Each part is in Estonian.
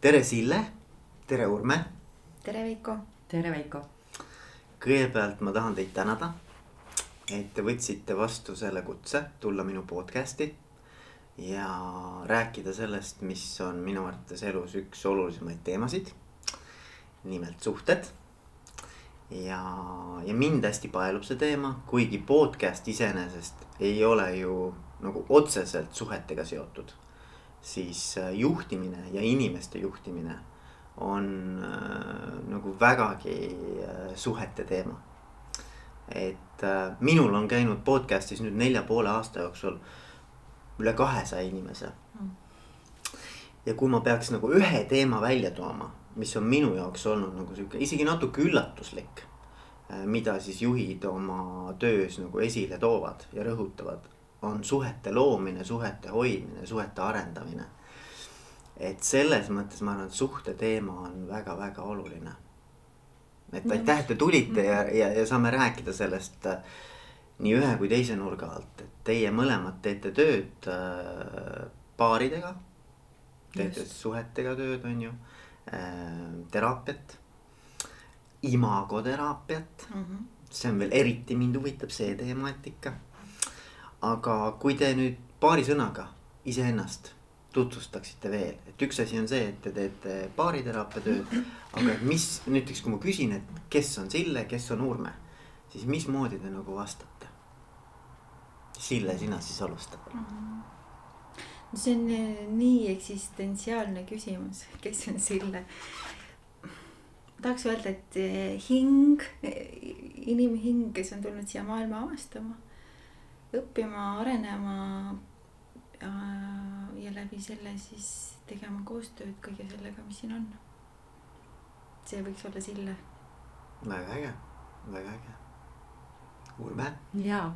tere, Sille. tere, Urme. tere, Veiko. tere, Veiko. kõigepealt ma tahan teid tänada, et te võtsite vastu selle kutse tulla minu podcast'i ja rääkida sellest, mis on minu arvates elus üks olulisemaid teemasid. nimelt suhted. ja, ja mind hästi paelub see teema, kuigi podcast iseenesest ei ole ju nagu otseselt suhetega seotud siis äh, juhtimine ja inimeste juhtimine on äh, nagu vägagi äh, suhete teema. et äh, minul on käinud podcast'is nüüd nelja poole aasta jooksul üle kahesaja inimese mm.. ja kui ma peaks nagu ühe teema välja tooma, mis on minu jaoks olnud nagu sihuke isegi natuke üllatuslik äh,. mida siis juhid oma töös nagu esile toovad ja rõhutavad on suhete loomine, suhete hoidmine, suhete arendamine. et selles mõttes ma arvan, et suhte teema on väga-väga oluline. et aitäh, et te tulite ja, ja, ja saame rääkida sellest äh, nii ühe kui teise nurga alt, et teie mõlemad teete tööd äh, paaridega. teete Just. suhetega tööd, on ju äh,, teraapiat, imagoteraapiat mm. -hmm. see on veel eriti mind huvitab, see temaatika aga kui te nüüd paari sõnaga iseennast tutvustaksite veel, et üks asi on see, et te teete baariteraapia tööd, aga mis näiteks, kui ma küsin, et kes on Sille, kes on Urme, siis mismoodi te nagu vastate? Sille, sina siis alusta palun. see on eh, nii eksistentsiaalne küsimus, kes on Sille. tahaks öelda, et eh, hing, eh, inimhing, kes on tulnud siia maailma avastama õppima, arenema ja, ja läbi selle siis tegema koostööd kõige sellega, mis siin on. see võiks olla Sille. väga äge, väga äge. Urve. jaa,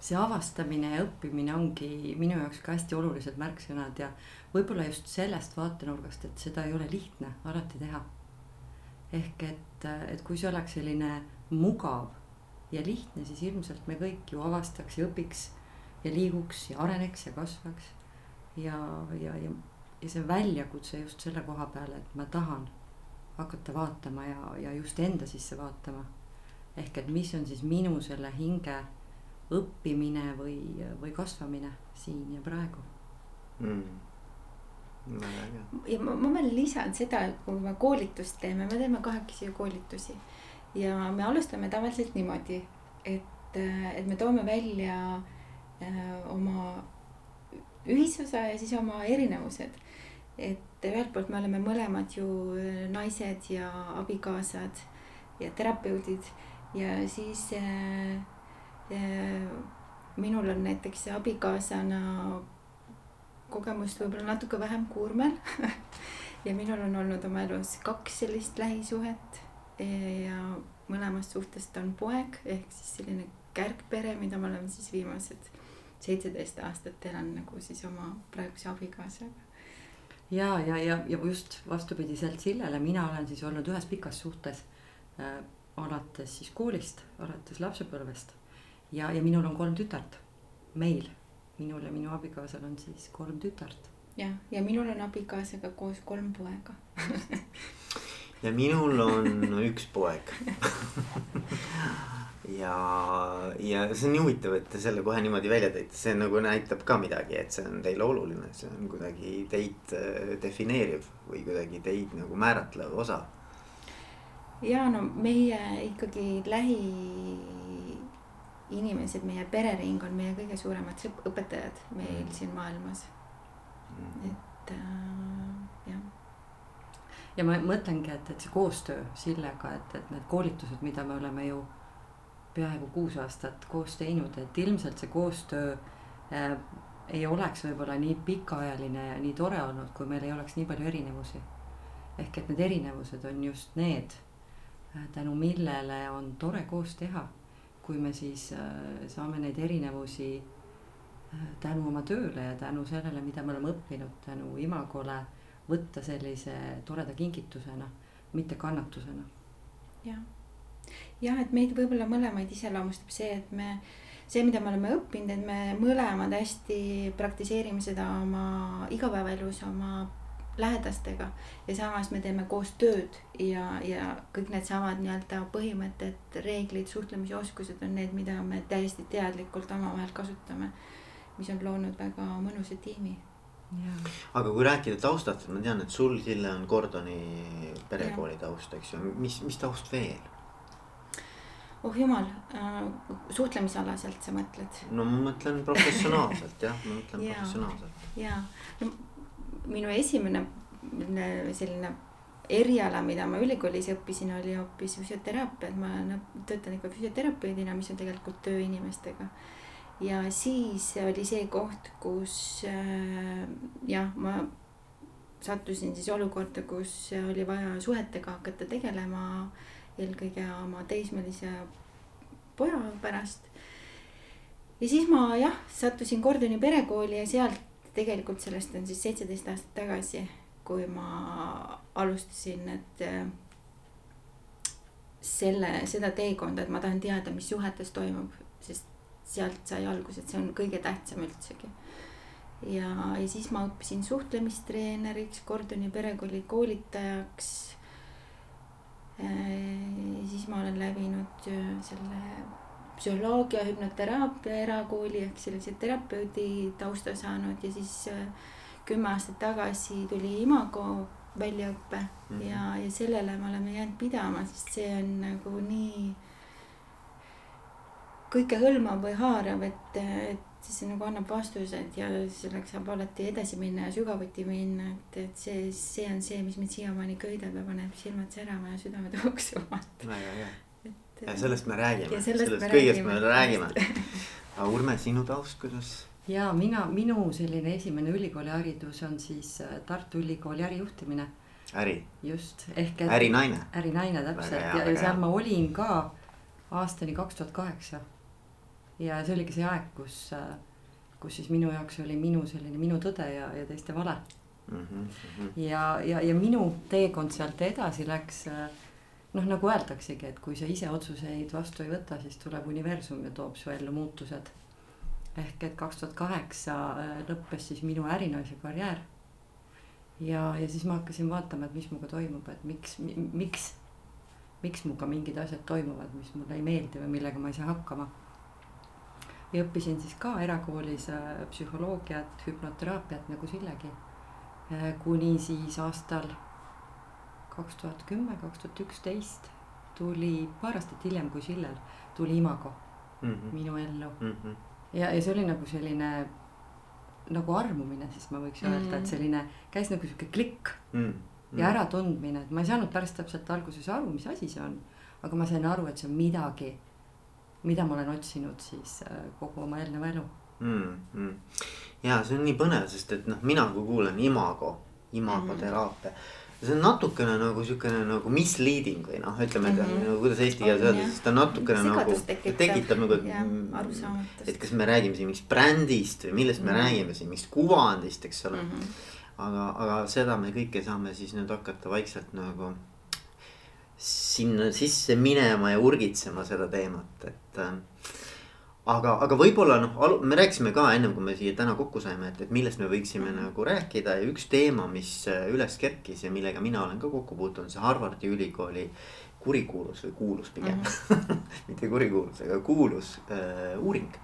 see avastamine ja õppimine ongi minu jaoks ka hästi olulised märksõnad ja võib-olla just sellest vaatenurgast, et seda ei ole lihtne alati teha. ehk et, et kui see oleks selline mugav ja lihtne, siis ilmselt me kõik ju avastaks ja õpiks ja liiguks ja areneks ja kasvaks. ja, ja, ja, ja see väljakutse just selle koha peale, et ma tahan hakata vaatama ja, ja just enda sisse vaatama. ehk et mis on siis minu selle hinge õppimine või, või kasvamine siin ja praegu mm ja ma, ma veel lisan seda, et kui me koolitust teeme, me teeme kahekesi ju koolitusi ja me alustame tavaliselt niimoodi, et, et me toome välja äh, oma ühisosa ja siis oma erinevused. et ühelt poolt me oleme mõlemad ju naised ja abikaasad ja terapeudid ja siis äh, äh, minul on näiteks abikaasana kogemust võib-olla natuke vähem kui Urmel ja minul on olnud oma elus kaks sellist lähisuhet ja mõlemast suhtest on poeg ehk siis selline kärgpere, mida me oleme siis viimased seitseteist aastat elanud nagu siis oma praeguse abikaasaga. ja, ja, ja, ja just vastupidiselt Sillele, mina olen siis olnud ühes pikas suhtes äh, alates siis koolist, alates lapsepõlvest ja, ja minul on kolm tütart, meil, minul ja minu abikaasal on siis kolm tütart. jah, ja minul on abikaasaga koos kolm poega ja minul on üks poeg. Ja, ja see on nii huvitav, et te selle kohe niimoodi välja tõite, see nagu näitab ka midagi, et see on teile oluline, see on kuidagi teid äh, defineeriv või kuidagi teid nagu määratlev osa. ja no meie ikkagi lähi inimesed, meie perering on meie kõige suuremad õpetajad meil mm. siin maailmas. Mm.. jah ja ma mõtlengi, et, et see koostöö Sillega, et, et need koolitused, mida me oleme ju peaaegu kuus aastat koos teinud, et ilmselt see koostöö äh, ei oleks võib-olla nii pikaajaline ja nii tore olnud, kui meil ei oleks nii palju erinevusi. ehk et need erinevused on just need, äh, tänu millele on tore koos teha, kui me siis äh, saame neid erinevusi äh, tänu oma tööle ja tänu sellele, mida me oleme õppinud, tänu Imagole võtta sellise toreda kingitusena, mitte kannatusena. jah, jah, et meid võib-olla mõlemaid iseloomustab see, et me, see, mida me oleme õppinud, et me mõlemad hästi praktiseerime seda oma igapäevaelus, oma lähedastega ja samas me teeme koos tööd ja, ja kõik needsamad nii-öelda põhimõtted, reeglid, suhtlemise oskused on need, mida me täiesti teadlikult omavahel kasutame. mis on loonud väga mõnusa tiimi. Aga kui rääkida taustast, ma tean, et sul, Sille, on Gordoni perekooli taust, eks ju, mis, mis taust veel? oh jumal äh,, suhtlemisalaselt sa mõtled? no ma mõtlen professionaalselt jah, ma mõtlen ja, professionaalselt. ja, no minu esimene selline eriala, mida ma ülikoolis õppisin, oli hoopis füsioteraapia, et ma töötan ikka füsioterapeudina, mis on tegelikult töö inimestega. Ja siis oli see koht, kus äh, jah, ma sattusin siis olukorda, kus oli vaja suhetega hakata tegelema eelkõige oma teismelise poja pärast. ja siis ma jah, sattusin Gordoni perekooli ja sealt tegelikult sellest on siis seitseteist aastat tagasi, kui ma alustasin, et äh, selle, seda teekonda, et ma tahan teada, mis suhetes toimub, sest sealt sai alguse, et see on kõige tähtsam üldsegi. ja, ja siis ma õppisin suhtlemistreeneriks, Gordoni perekooli koolitajaks. Äh, siis ma olen läbinud äh, selle psühholoogia, hüpnoteraapia erakooli ehk sellise terapeudi tausta saanud ja siis äh, kümme aastat tagasi tuli Imago väljaõpe mm -hmm. ja, ja sellele me oleme jäänud pidama, sest see on nagu nii kõikehõlmav või haarav, et, et see nagu annab vastused ja selleks saab alati edasi minna ja sügavuti minna, et, et see, see on see, mis mind siiamaani köidab ja paneb silmad särama ja südame tuksuma. väga hea ja sellest me räägime, sellest, sellest kõigest me räägime. aga Urme, sinu taust, kuidas? ja mina, minu selline esimene ülikooliharidus on siis äh, Tartu Ülikooli ärijuhtimine. äri. just, ehk et. ärinaine. ärinaine täpselt hea, ja, ja seal ma olin ka aastani kaks tuhat kaheksa. Ja see oligi see aeg, kus, äh, kus siis minu jaoks oli minu selline minu tõde ja, ja teiste vale mm. -hmm. ja, ja, ja minu teekond sealt edasi läks äh, noh, nagu öeldaksegi, et kui sa ise otsuseid vastu ei võta, siis tuleb universum ja toob su ellu muutused. ehk et kaks tuhat kaheksa äh, lõppes siis minu ärinaise karjäär. ja, ja siis ma hakkasin vaatama, et mis minuga toimub, et miks, miks, miks minuga mingid asjad toimuvad, mis mulle ei meeldi või millega ma ei saa hakkama. Ja õppisin siis ka erakoolis äh, psühholoogiat, hüpnoteraapiat nagu Sillegi. Äh, kuni siis aastal kaks tuhat kümme, kaks tuhat üksteist tuli paar aastat hiljem kui Schiller tuli Imago mm -hmm. minu ellu mm. -hmm. ja, ja see oli nagu selline nagu armumine, siis ma võiks öelda mm, -hmm. et selline käis nagu sihuke klikk mm -hmm. ja äratundmine, et ma ei saanud päris täpselt alguses aru, mis asi see on. aga ma sain aru, et see on midagi, mida ma olen otsinud siis äh, kogu oma eelneva elu mm. -hmm. ja see on nii põnev, sest et noh, mina kui kuulen imago, imagoteraapia mm. -hmm see on natukene nagu siukene nagu misleading või noh, ütleme mm, -hmm. nagu kuidas eesti keeles öelda, sest ta natukene nagu tekitab, tekitab nagu, et, et kas me räägime siin mingist brändist või millest mm -hmm. me mhm. räägime siin, mingist kuvandist, eks ole mm. -hmm. aga, aga seda me kõike saame siis nüüd hakata vaikselt nagu sinna sisse minema ja urgitsema seda teemat, et äh, aga, aga võib-olla noh, me rääkisime ka ennem kui me siia täna kokku saime, et, et millest me võiksime -hmm. nagu rääkida ja üks teema, mis äh, üles kerkis ja millega mina olen ka kokku puutunud, see Harvardi ülikooli kurikuulus või kuulus pigem mm -hmm. mitte kurikuulus, aga kuulus äh, uuring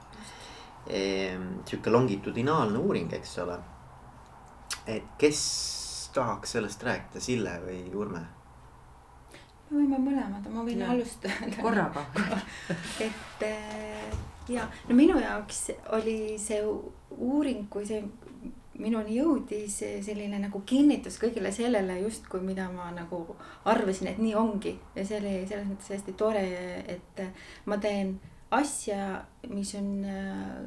e,. sihuke longitudinaalne uuring, eks ole. et kes tahaks sellest rääkida, Sille või Urme? Me võime mõlemad, ma võin ja. alustada. korraga et äh, ja no minu jaoks oli see uuring, kui see minuni jõudis selline nagu kinnitus kõigile sellele justkui, mida ma nagu arvasin, et nii ongi. ja see oli selles mõttes hästi tore, et ma teen asja, mis on äh,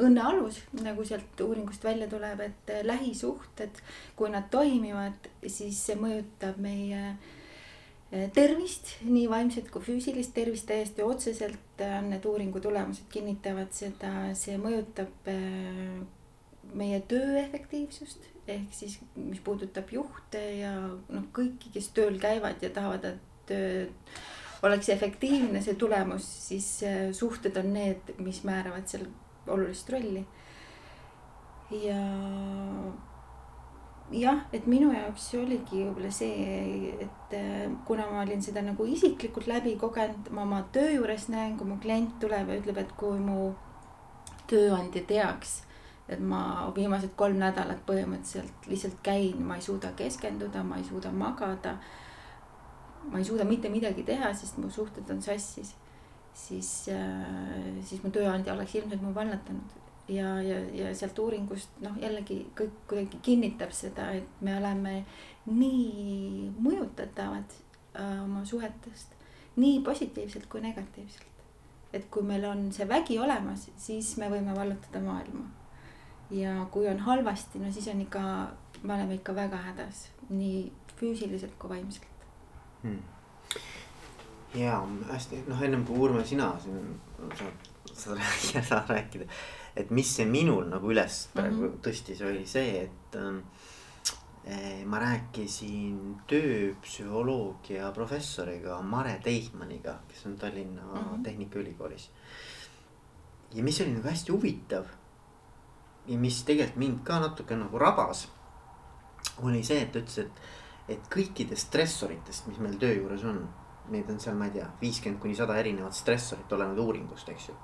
õnne alus, nagu sealt uuringust välja tuleb, et lähisuhted, kui nad toimivad, siis see mõjutab meie äh, tervist, nii vaimset kui füüsilist tervist täiesti otseselt on need uuringu tulemused kinnitavad seda, see mõjutab eh, meie töö efektiivsust. ehk siis, mis puudutab juhte ja noh, kõiki, kes tööl käivad ja tahavad, et töö oleks efektiivne, see tulemus, siis eh, suhted on need, mis määravad seal olulist rolli. ja jah, et minu jaoks oligi võib-olla see, et äh, kuna ma olin seda nagu isiklikult läbi kogenud, ma oma töö juures näen, kui mu klient tuleb ja ütleb, et kui mu tööandja teaks, et ma viimased kolm nädalat põhimõtteliselt lihtsalt käin, ma ei suuda keskenduda, ma ei suuda magada. ma ei suuda mitte midagi teha, sest mu suhted on sassis. siis, äh, siis mu tööandja oleks ilmselt mu vallatanud ja, ja, ja sealt uuringust noh, jällegi kõik kuidagi kinnitab seda, et me oleme nii mõjutatavad äh, oma suhetest, nii positiivselt kui negatiivselt. et kui meil on see vägi olemas, siis me võime vallutada maailma. ja kui on halvasti, no siis on ikka, me oleme ikka väga hädas, nii füüsiliselt kui vaimselt hmm. ja hästi, noh, ennem kui Urme, sina siin saad, saad rääkida, saad rääkida et mis see minul nagu üles praegu mm -hmm. tõstis, oli see, et äh, ma rääkisin tööpsühholoogia professoriga Mare Teihmaniga, kes on Tallinna mm -hmm. Tehnikaülikoolis. ja mis oli nagu hästi huvitav ja mis tegelikult mind ka natuke nagu rabas, oli see, et ta ütles, et, et kõikidest stressoritest, mis meil töö juures on, neid on seal, ma ei tea, viiskümmend kuni sada erinevat stressorit, olenevalt uuringust, eks ju.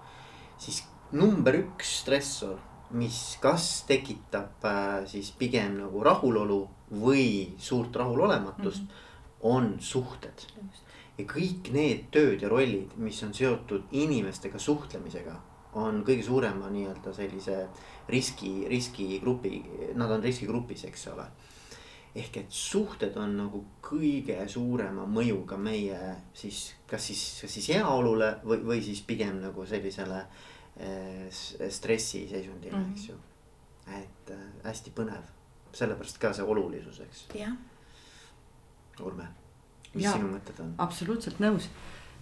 siis number üks stressor, mis kas tekitab äh, siis pigem nagu rahulolu või suurt rahulolematust mm, -hmm. on suhted. ja kõik need tööd ja rollid, mis on seotud inimestega suhtlemisega, on kõige suurema nii-öelda sellise riski, riskigrupi, nad on riskigrupis, eks ole. ehk et suhted on nagu kõige suurema mõjuga meie siis, kas siis, kas siis heaolule või, või siis pigem nagu sellisele äh, Eh, stressiseisundile mm, -hmm. eks ju. et äh, hästi põnev, sellepärast ka see olulisus, eks. Urme, mis ja, sinu mõtted on? absoluutselt nõus.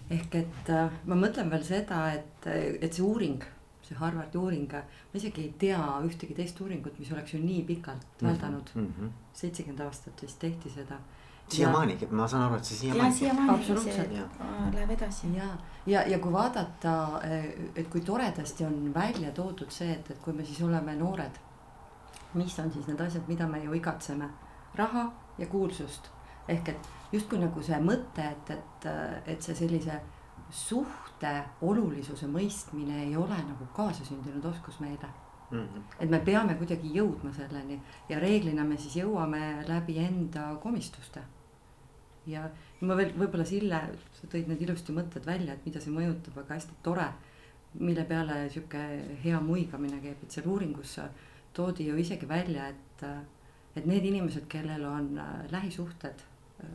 ehk et äh, ma mõtlen veel seda, et, et see uuring, see Harvardi uuring, ma isegi ei tea ühtegi teist uuringut, mis oleks ju nii pikalt mhm, väldanud mm -hmm.. seitsekümmend aastat vist tehti seda siiamaani, ma saan aru, et see siiamaani. siiamaani see läheb edasi. ja, ja, ja kui vaadata, eh, et kui toredasti on välja toodud see, et, et kui me siis oleme noored. mis on siis need asjad, mida me ju igatseme, raha ja kuulsust. ehk et justkui nagu see mõte, et, et, et see sellise suhte olulisuse mõistmine ei ole nagu kaasasündinud oskus meile Mm -hmm. et me peame kuidagi jõudma selleni ja reeglina me siis jõuame läbi enda komistuste ja ma veel võib-olla Sille, sa tõid need ilusti mõtted välja, et mida see mõjutab, aga hästi tore. mille peale sihuke hea muigamine käib, et seal uuringus toodi ju isegi välja, et, et need inimesed, kellel on äh, lähisuhted äh,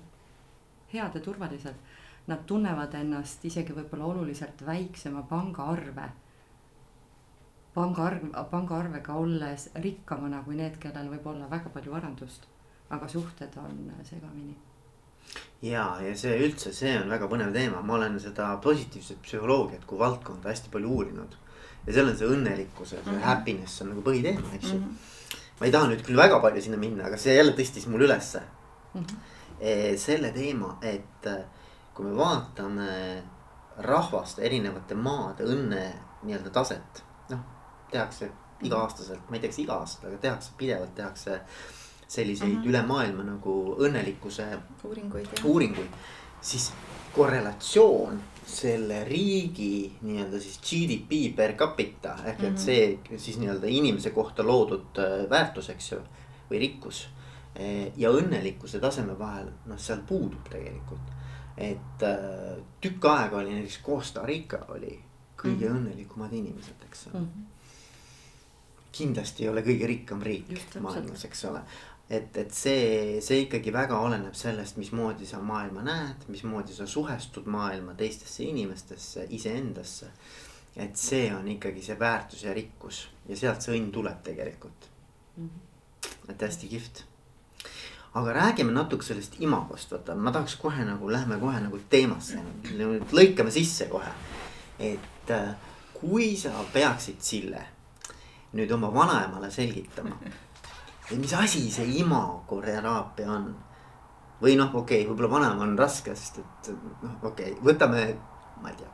head ja turvalised, nad tunnevad ennast isegi võib-olla oluliselt väiksema pangaarve pangaarv, pangaarvega olles rikkamana kui need, kellel võib olla väga palju varandust, aga suhted on segamini ja, ja see üldse, see on väga põnev teema, ma olen seda positiivset psühholoogiat kui valdkonda hästi palju uurinud. ja seal on see õnnelikkuse mm, -hmm. happiness on nagu põhiteema, eks ju mm. -hmm. ma ei taha nüüd küll väga palju sinna minna, aga see jälle tõstis mul ülesse mm. -hmm. Selle teema, et äh, kui me vaatame rahvaste erinevate maade õnne nii-öelda taset, tehakse iga-aastaselt, ma ei tea, kas iga aasta, aga tehakse pidevalt tehakse selliseid mm -hmm. üle maailma nagu õnnelikkuse uuringuid, uuringuid, siis korrelatsioon selle riigi nii-öelda siis GDP per capita ehk et mhm. see siis nii-öelda inimese kohta loodud äh, väärtus, eks ju, või rikkus. Äh, ja õnnelikkuse taseme vahel, noh, seal puudub tegelikult. et äh, tükk aega oli näiteks Costa Rica oli kõige mm -hmm. õnnelikumad inimesed, eks ole mm. -hmm kindlasti ei ole kõige rikkam riik maailmas, eks ole et, et see, see ikkagi väga oleneb sellest, mismoodi sa maailma näed, mismoodi sa suhestud maailma teistesse inimestesse, iseendasse. et see on ikkagi see väärtus ja rikkus ja sealt see õnn tuleb tegelikult mm. -hmm. et hästi kihvt. aga räägime natuke sellest imagost, vaata, ma tahaks kohe nagu, lähme kohe nagu teemasse, lõikame sisse kohe. et äh, kui sa peaksid Sille nüüd oma vanaemale selgitama et mis asi see imagoteraapia on. või noh, okei okay,, võib-olla vanem on raske, sest et noh, okei okay,, võtame, ma ei tea,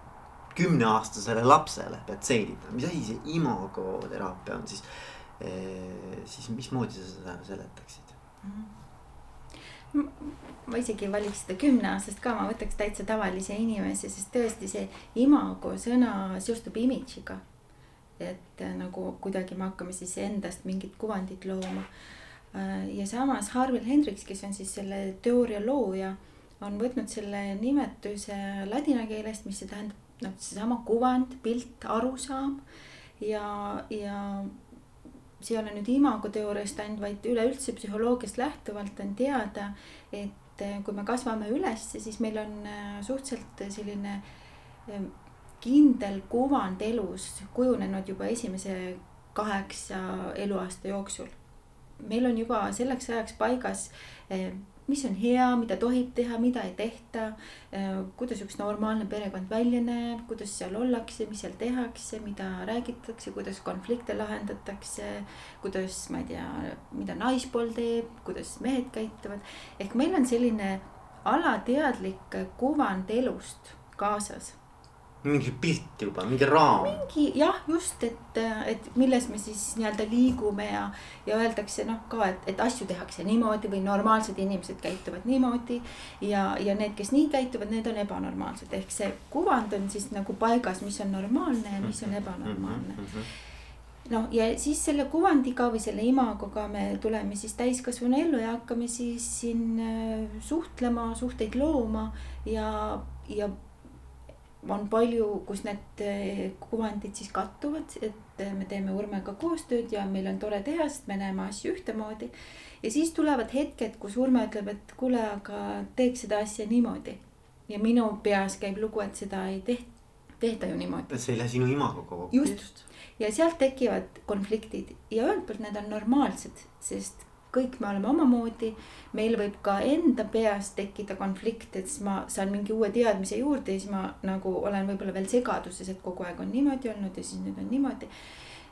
kümneaastasele lapsele pead selgitama, mis asi see imagoteraapia on siis eh,. siis mismoodi sa seda seletaksid ma isegi valiks seda kümneaastast ka, ma võtaks täitsa tavalise inimese, sest tõesti see imago sõna seostub imidžiga. Et äh, nagu kuidagi me hakkame siis endast mingit kuvandit looma. Äh, ja samas Harvil Hendriks, kes on siis selle teooria looja, on võtnud selle nimetuse ladina keelest, mis see tähendab noh, seesama kuvand, pilt, arusaam ja, ja see ei ole nüüd imago teooriast ainult, vaid üleüldse psühholoogiast lähtuvalt on teada, et eh, kui me kasvame üles, siis meil on suhteliselt selline kindel kuvand elus kujunenud juba esimese kaheksa eluaasta jooksul. meil on juba selleks ajaks paigas mis on hea, mida tohib teha, mida ei tehta. Äh, kuidas üks normaalne perekond välja näeb, kuidas seal ollakse, mis seal tehakse, mida räägitakse, kuidas konflikte lahendatakse. kuidas, ma ei tea, mida naispool teeb, kuidas mehed käituvad. ehk meil on selline alateadlik kuvand elust kaasas mingi pilt juba, mingi raam. mingi jah, just, et, et milles me siis nii-öelda liigume ja, ja öeldakse noh ka, et, et asju tehakse niimoodi või normaalsed inimesed käituvad niimoodi. ja, ja need, kes nii käituvad, need on ebanormaalsed, ehk see kuvand on siis nagu paigas, mis on normaalne ja mis on mhm, ebanormaalne mm. -hmm noh, ja siis selle kuvandiga või selle imagoga me tuleme siis täiskasvanu ellu ja hakkame siis siin äh, suhtlema, suhteid looma ja, ja on palju, kus need eh, kuvandid siis kattuvad, et eh, me teeme Urmega koostööd ja meil on tore teha, sest me näeme asju ühtemoodi. ja siis tulevad hetked, kus Urme ütleb, et kuule, aga teeks seda asja niimoodi. ja minu peas käib lugu, et seda ei tehta, tehta ju niimoodi. see ei lähe sinu imagoga kokku. just, ja sealt tekivad konfliktid ja ühelt poolt need on normaalsed, sest kõik me oleme omamoodi. meil võib ka enda peas tekkida konflikt, et siis ma saan mingi uue teadmise juurde ja siis ma nagu olen võib-olla veel segaduses, et kogu aeg on niimoodi olnud ja siis nüüd on niimoodi.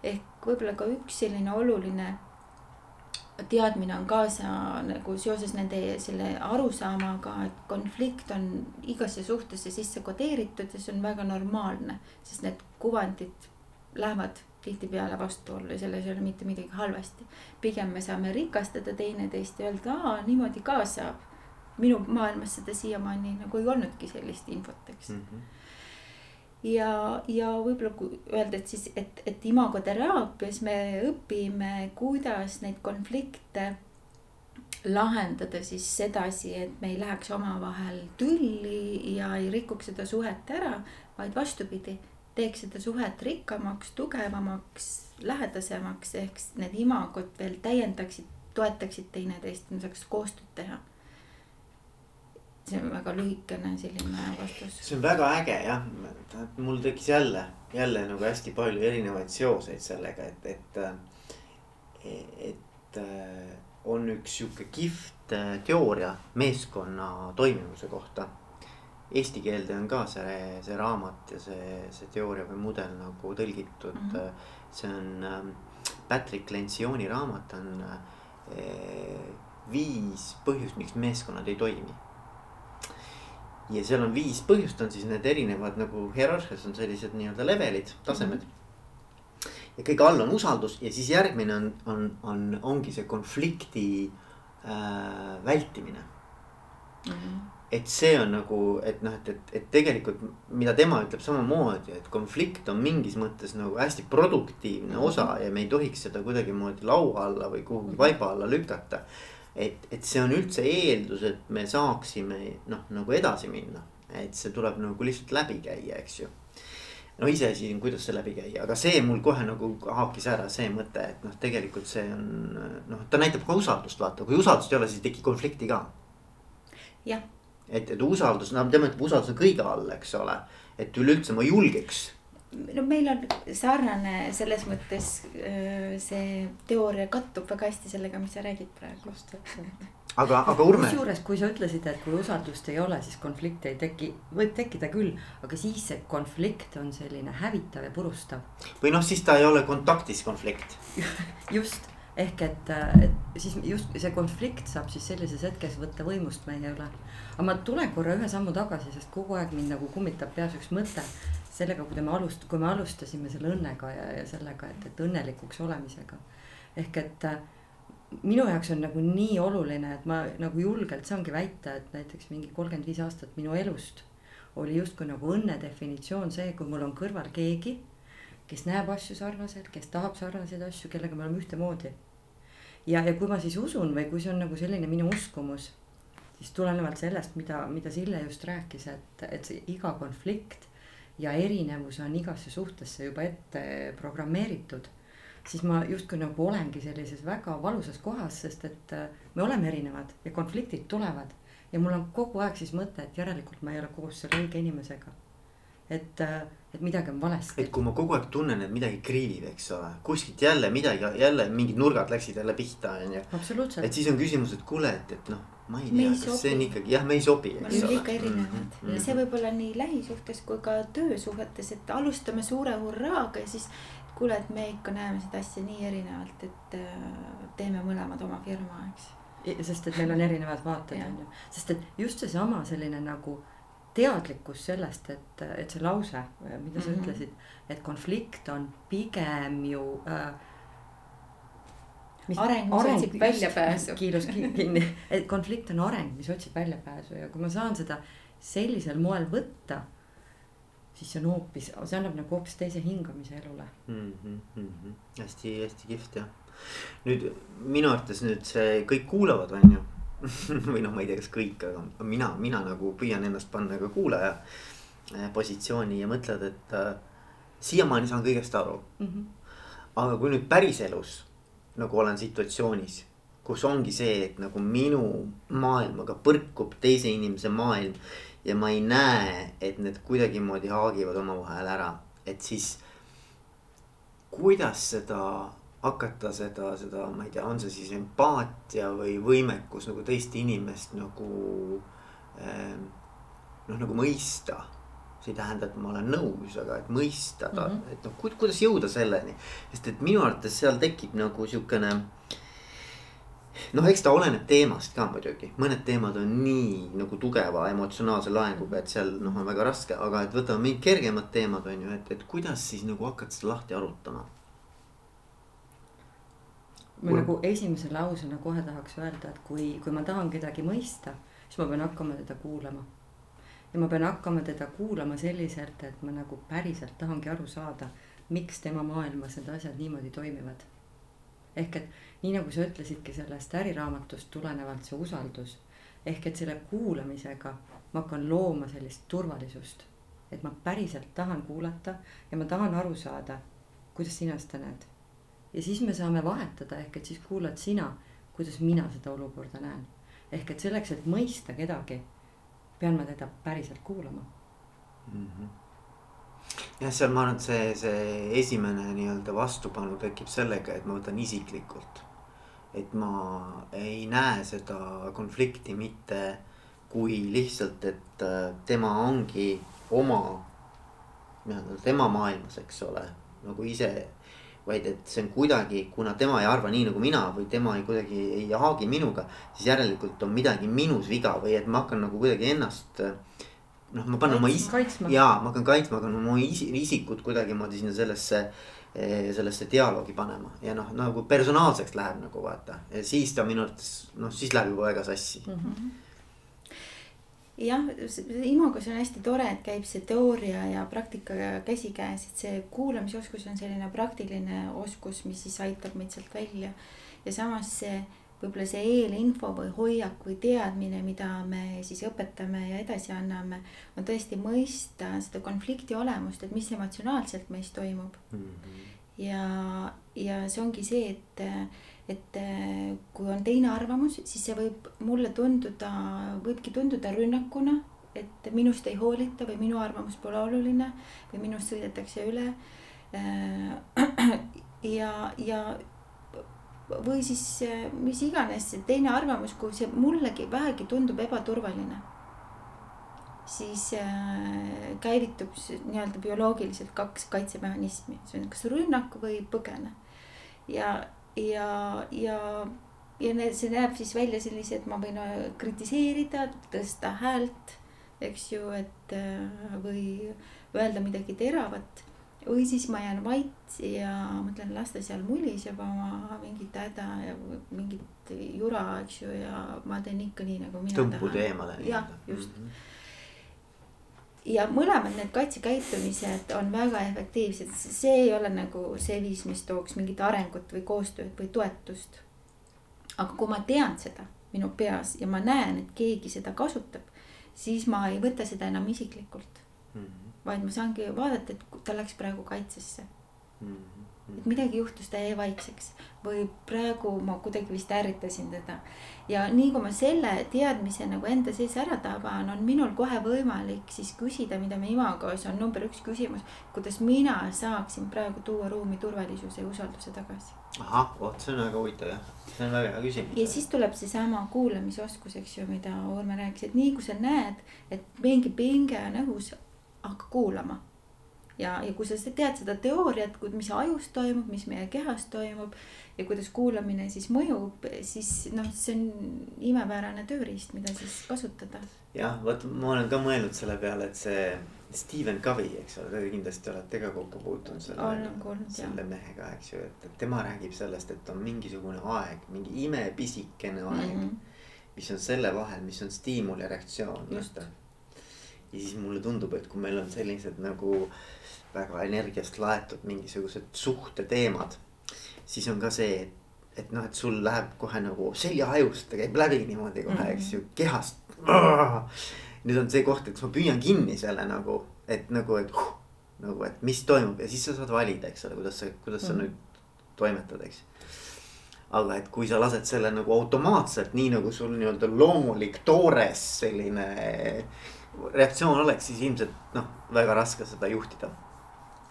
ehk võib-olla ka üks selline oluline teadmine on kaasa nagu seoses nende selle arusaamaga, et konflikt on igasse suhtesse sisse kodeeritud ja see on väga normaalne, sest need kuvandid lähevad tihtipeale vastuollu ja selles ei ole mitte midagi halvasti. pigem me saame rikastada teineteist ja öelda, aa niimoodi ka saab. minu maailmas seda siiamaani nagu ei olnudki sellist infot, eks mm. -hmm ja, ja võib-olla kui öelda, et siis, et, et imagoteraapias me õpime, kuidas neid konflikte lahendada siis sedasi, et me ei läheks omavahel tülli ja ei rikuks seda suhet ära, vaid vastupidi teeks seda suhet rikkamaks, tugevamaks, lähedasemaks, ehk need imagod veel täiendaksid, toetaksid teineteist, me saaks koostööd teha. see on väga lühikene selline vastus. see on väga äge jah, mul tekkis jälle, jälle nagu hästi palju erinevaid seoseid sellega, et, et, et on üks sihuke kihvt teooria meeskonna toimivuse kohta eesti keelde on ka see, see raamat ja see, see teooria või mudel nagu tõlgitud mm. -hmm. see on ähm, Patrick Lencioni raamat on äh, viis põhjust, miks meeskonnad ei toimi. ja seal on viis põhjust, on siis need erinevad nagu hierarhias on sellised nii-öelda levelid, tasemed mm. -hmm. ja kõige all on usaldus ja siis järgmine on, on, on, ongi see konflikti äh, vältimine mm. -hmm et see on nagu, et noh, et, et, et tegelikult mida tema ütleb samamoodi, et konflikt on mingis mõttes nagu hästi produktiivne osa ja me ei tohiks seda kuidagimoodi laua alla või kuhugi vaiba alla lükata. et, et see on üldse eeldus, et me saaksime noh, nagu edasi minna, et see tuleb nagu lihtsalt läbi käia, eks ju. No iseasi on, kuidas see läbi käia, aga see mul kohe nagu haakis ära see mõte, et noh, tegelikult see on noh, ta näitab ka usaldust, vaata, kui usaldust ei ole, siis ei teki konflikti ka. jah et, et usaldus, no tema ütleb, usaldus on kõige all, eks ole, et üleüldse ma julgeks. no meil on sarnane selles mõttes see teooria kattub väga hästi sellega, mis sa räägid praegu. just täpselt aga, aga Urme. kusjuures, kui sa ütlesid, et kui usaldust ei ole, siis konflikte ei teki, võib tekkida küll, aga siis see konflikt on selline hävitav ja purustav. või noh, siis ta ei ole kontaktis konflikt just ehk et, et siis just see konflikt saab siis sellises hetkes võtta võimust meie üle. Aga ma tulen korra ühe sammu tagasi, sest kogu aeg mind nagu kummitab peas üks mõte sellega, kui me alust-, kui me alustasime selle õnnega ja, ja sellega, et, et õnnelikuks olemisega. ehk et minu jaoks on nagu nii oluline, et ma nagu julgelt saangi väita, et näiteks mingi kolmkümmend viis aastat minu elust oli justkui nagu õnne definitsioon see, kui mul on kõrval keegi, kes näeb asju sarnaselt, kes tahab sarnaseid asju, kellega me oleme ühtemoodi. ja, ja kui ma siis usun või kui see on nagu selline minu uskumus, siis tulenevalt sellest, mida, mida Sille just rääkis, et, et see iga konflikt ja erinevus on igasse suhtesse juba ette programmeeritud siis ma justkui nagu olengi sellises väga valusas kohas, sest et äh, me oleme erinevad ja konfliktid tulevad. ja mul on kogu aeg siis mõte, et järelikult ma ei ole koos selle õige inimesega. et, äh, et midagi on valesti. et kui ma kogu aeg tunnen, et midagi kriivib, eks ole, kuskilt jälle midagi, jälle mingid nurgad läksid jälle pihta, on ju. et siis on küsimus, et kuule, et, et noh ma ei tea, kas see on ikkagi jah, me ei sobi. me oleme ikka erinevad mm -hmm. see võib olla nii lähisuhtes kui ka töösuhetes, et alustame suure hurraaga ja siis kuule, et me ikka näeme seda asja nii erinevalt, et äh, teeme mõlemad oma firma, eks. sest et meil on erinevad vaated on ju, sest et just seesama selline nagu teadlikkus sellest, et, et see lause, mida sa mm -hmm. ütlesid, et konflikt on pigem ju äh, mis areng, mis areng, otsib väljapääsu. kiirus kinni, et konflikt on areng, mis otsib väljapääsu ja kui ma saan seda sellisel moel võtta siis see on hoopis, see annab nagu hoopis teise hingamise elule mm. -hmm, mm -hmm. hästi, hästi kihvt jah. nüüd minu arvates nüüd see kõik kuulavad, on ju või noh, ma ei tea, kas kõik, aga mina, mina nagu püüan ennast panna ka kuulaja äh, positsiooni ja mõtled, et äh, siiamaani saan kõigest aru mm. -hmm. aga kui nüüd päriselus nagu olen situatsioonis, kus ongi see, et nagu minu maailmaga põrkub teise inimese maailm ja ma ei näe, et need kuidagimoodi haagivad omavahel ära, et siis kuidas seda hakata seda, seda, ma ei tea, on see siis empaatia või võimekus nagu teist inimest nagu eh, noh, nagu mõista. See ei tähenda, et ma olen nõus, aga et mõista ta mm, -hmm. et noh, kuidas jõuda selleni, sest et minu arvates seal tekib nagu siukene noh, eks ta oleneb teemast ka muidugi, mõned teemad on nii nagu tugeva emotsionaalse laenguga, et seal noh, on väga raske, aga et võtame mingid kergemad teemad on ju, et, et kuidas siis nagu hakata seda lahti arutama. ma Kul... nagu esimese lausena kohe tahaks öelda, et kui, kui ma tahan kedagi mõista, siis ma pean hakkama teda kuulama. Ja ma pean hakkama teda kuulama selliselt, et ma nagu päriselt tahangi aru saada, miks tema maailmas need asjad niimoodi toimivad. ehk et nii nagu sa ütlesidki sellest äriraamatust tulenevalt see usaldus. ehk et selle kuulamisega ma hakkan looma sellist turvalisust. et ma päriselt tahan kuulata ja ma tahan aru saada, kuidas sina seda näed. ja siis me saame vahetada, ehk et siis kuulad sina, kuidas mina seda olukorda näen. ehk et selleks, et mõista kedagi, pean ma teda päriselt kuulama mm. -hmm jah, seal ma arvan, et see, see esimene nii-öelda vastupanu tekib sellega, et ma võtan isiklikult et ma ei näe seda konflikti mitte kui lihtsalt, et äh, tema ongi oma nii-öelda tema maailmas, eks ole, nagu ise. Vaid et see on kuidagi, kuna tema ei arva nii nagu mina või tema ei kuidagi ei haagi minuga, siis järelikult on midagi minus viga või et ma hakkan nagu kuidagi ennast noh, ma panen oma is-, jaa, ma hakkan kaitsma, hakkan oma isikut kuidagimoodi sinna sellesse Eh, sellesse dialoogi panema. Ja noh, nagu personaalseks läheb nagu vaata. Ja siis ta minu arvates noh, siis läheb juba väga sassi. Mm. -hmm jah, Imagus on hästi tore, et käib see teooria ja praktika käsikäes, et see kuulamisoskus on selline praktiline oskus, mis siis aitab meid sealt välja. ja samas see võib-olla see eelinfo või hoiak või teadmine, mida me siis õpetame ja edasi anname, on tõesti mõista seda konflikti olemust, et mis emotsionaalselt meis toimub mm. -hmm ja, ja see ongi see, et, et kui on teine arvamus, siis see võib mulle tunduda, võibki tunduda rünnakuna, et minust ei hoolita või minu arvamus pole oluline või minust sõidetakse üle. ja, ja või siis mis iganes see teine arvamus, kui see mullegi vähegi tundub ebaturvaline siis äh, käivitub nii-öelda bioloogiliselt kaks kaitsemehhanismi, see on kas rünnak või põgene. ja, ja, ja, ja see näeb siis välja sellise, et ma võin äh, kritiseerida, tõsta häält, eks ju, et äh, või öelda midagi teravat. või siis ma jään vait ja mõtlen, las ta seal muliseb oma mingit häda ja mingit jura, eks ju, ja ma teen ikka nii, nagu mina tahan. tõmbud eemale. jah, just mm. -hmm ja mõlemad need kaitsekäitumised on väga efektiivsed, see ei ole nagu see viis, mis tooks mingit arengut või koostööd või toetust. aga kui ma tean seda minu peas ja ma näen, et keegi seda kasutab, siis ma ei võta seda enam isiklikult mm. -hmm. vaid ma saangi vaadata, et ta läks praegu kaitsesse mm. -hmm. Et midagi juhtus, ta jäi vaikseks või praegu ma kuidagi vist ärritasin teda. ja nii kui ma selle teadmise nagu enda sees ära taban, on minul kohe võimalik siis küsida, mida me imagos on number üks küsimus. kuidas mina saaksin praegu tuua ruumi turvalisuse ja usalduse tagasi ahah, vot see on väga huvitav jah, see on väga hea küsimus. ja siis tuleb seesama kuulamisoskus, eks ju, mida Urme rääkis, et nii kui sa näed, et mingi pinge on õhus, hakka kuulama. Ja, ja kui sa tead seda teooriat, mis ajus toimub, mis meie kehas toimub ja kuidas kuulamine siis mõjub, siis noh, see on imepärane tööriist, mida siis kasutada. jah, vot ma olen ka mõelnud selle peale, et see Stephen Covey, eks ole, te kindlasti olete ka kokku puutunud selle, selle mehega, eks ju, et, tema räägib sellest, et on mingisugune aeg, mingi imepisikene aeg mm. -hmm. mis on selle vahel, mis on stiimul ja reaktsioon. Ja siis mulle tundub, et kui meil on sellised nagu väga energiast laetud mingisugused suhteteemad, siis on ka see, et, et noh, et sul läheb kohe nagu seljaajust, käib läbi niimoodi kohe mm, -hmm. eks ju, kehast nüüd on see koht, et ma püüan kinni selle nagu, et nagu, et huh, nagu, et mis toimub ja siis sa saad valida, eks ole, kuidas sa, kuidas sa mm. nüüd toimetad, eks. aga et kui sa lased selle nagu automaatselt, nii nagu sul nii-öelda loomulik toores selline reaktsioon oleks, siis ilmselt noh, väga raske seda juhtida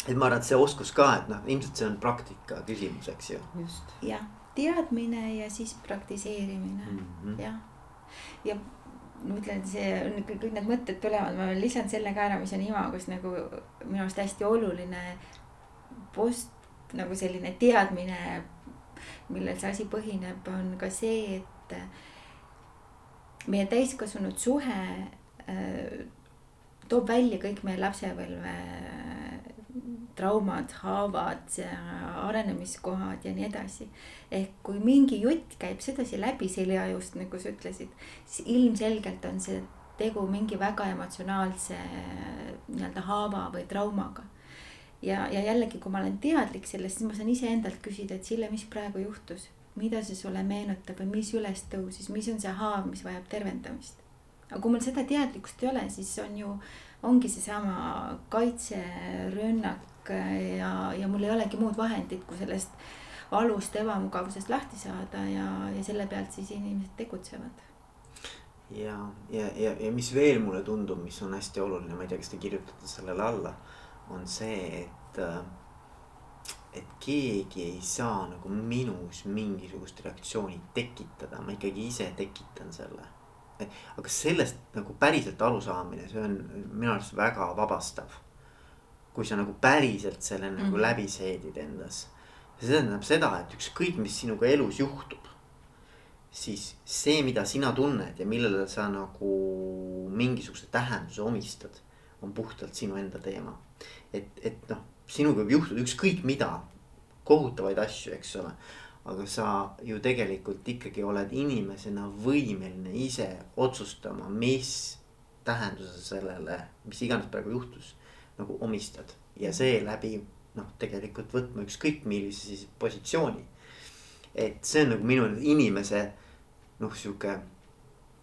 et ma arvan, et see oskus ka, et noh, ilmselt see on praktika küsimus, eks ju. just, jah, teadmine ja siis praktiseerimine mm -hmm. jah, ja ma ütlen, et see on kõik need mõtted tulevad, ma lisan selle ka ära, mis on imagus nagu minu arust hästi oluline. post nagu selline teadmine, millel see asi põhineb, on ka see, et meie täiskasvanud suhe toob välja kõik meie lapsepõlve traumad, haavad, arenemiskohad ja nii edasi. ehk kui mingi jutt käib sedasi läbi seljaajust, nagu sa ütlesid, siis ilmselgelt on see tegu mingi väga emotsionaalse nii-öelda haava või traumaga. ja, ja jällegi, kui ma olen teadlik sellest, siis ma saan iseendalt küsida, et Sille, mis praegu juhtus, mida see sulle meenutab või mis üles tõusis, mis on see haav, mis vajab tervendamist. Aga kui mul seda teadlikkust ei ole, siis on ju ongi seesama kaitserünnak ja, ja mul ei olegi muud vahendit, kui sellest valust, ebamugavusest lahti saada ja, ja selle pealt siis inimesed tegutsevad. ja, ja, ja, ja mis veel mulle tundub, mis on hästi oluline, ma ei tea, kas te kirjutate sellele alla, on see, et et keegi ei saa nagu minus mingisugust reaktsiooni tekitada, ma ikkagi ise tekitan selle aga sellest nagu päriselt arusaamine, see on minu arust väga vabastav. kui sa nagu päriselt selle nagu mm -hmm. läbi seedid endas. see tähendab seda, et ükskõik, mis sinuga elus juhtub. siis see, mida sina tunned ja millele sa nagu mingisuguse tähenduse omistad, on puhtalt sinu enda teema. et, et noh, sinuga võib juhtuda ükskõik mida, kohutavaid asju, eks ole aga sa ju tegelikult ikkagi oled inimesena võimeline ise otsustama, mis tähenduse sellele, mis iganes praegu juhtus, nagu omistad. ja seeläbi noh, tegelikult võtma ükskõik millise siis positsiooni. et see on nagu minu inimese noh, sihuke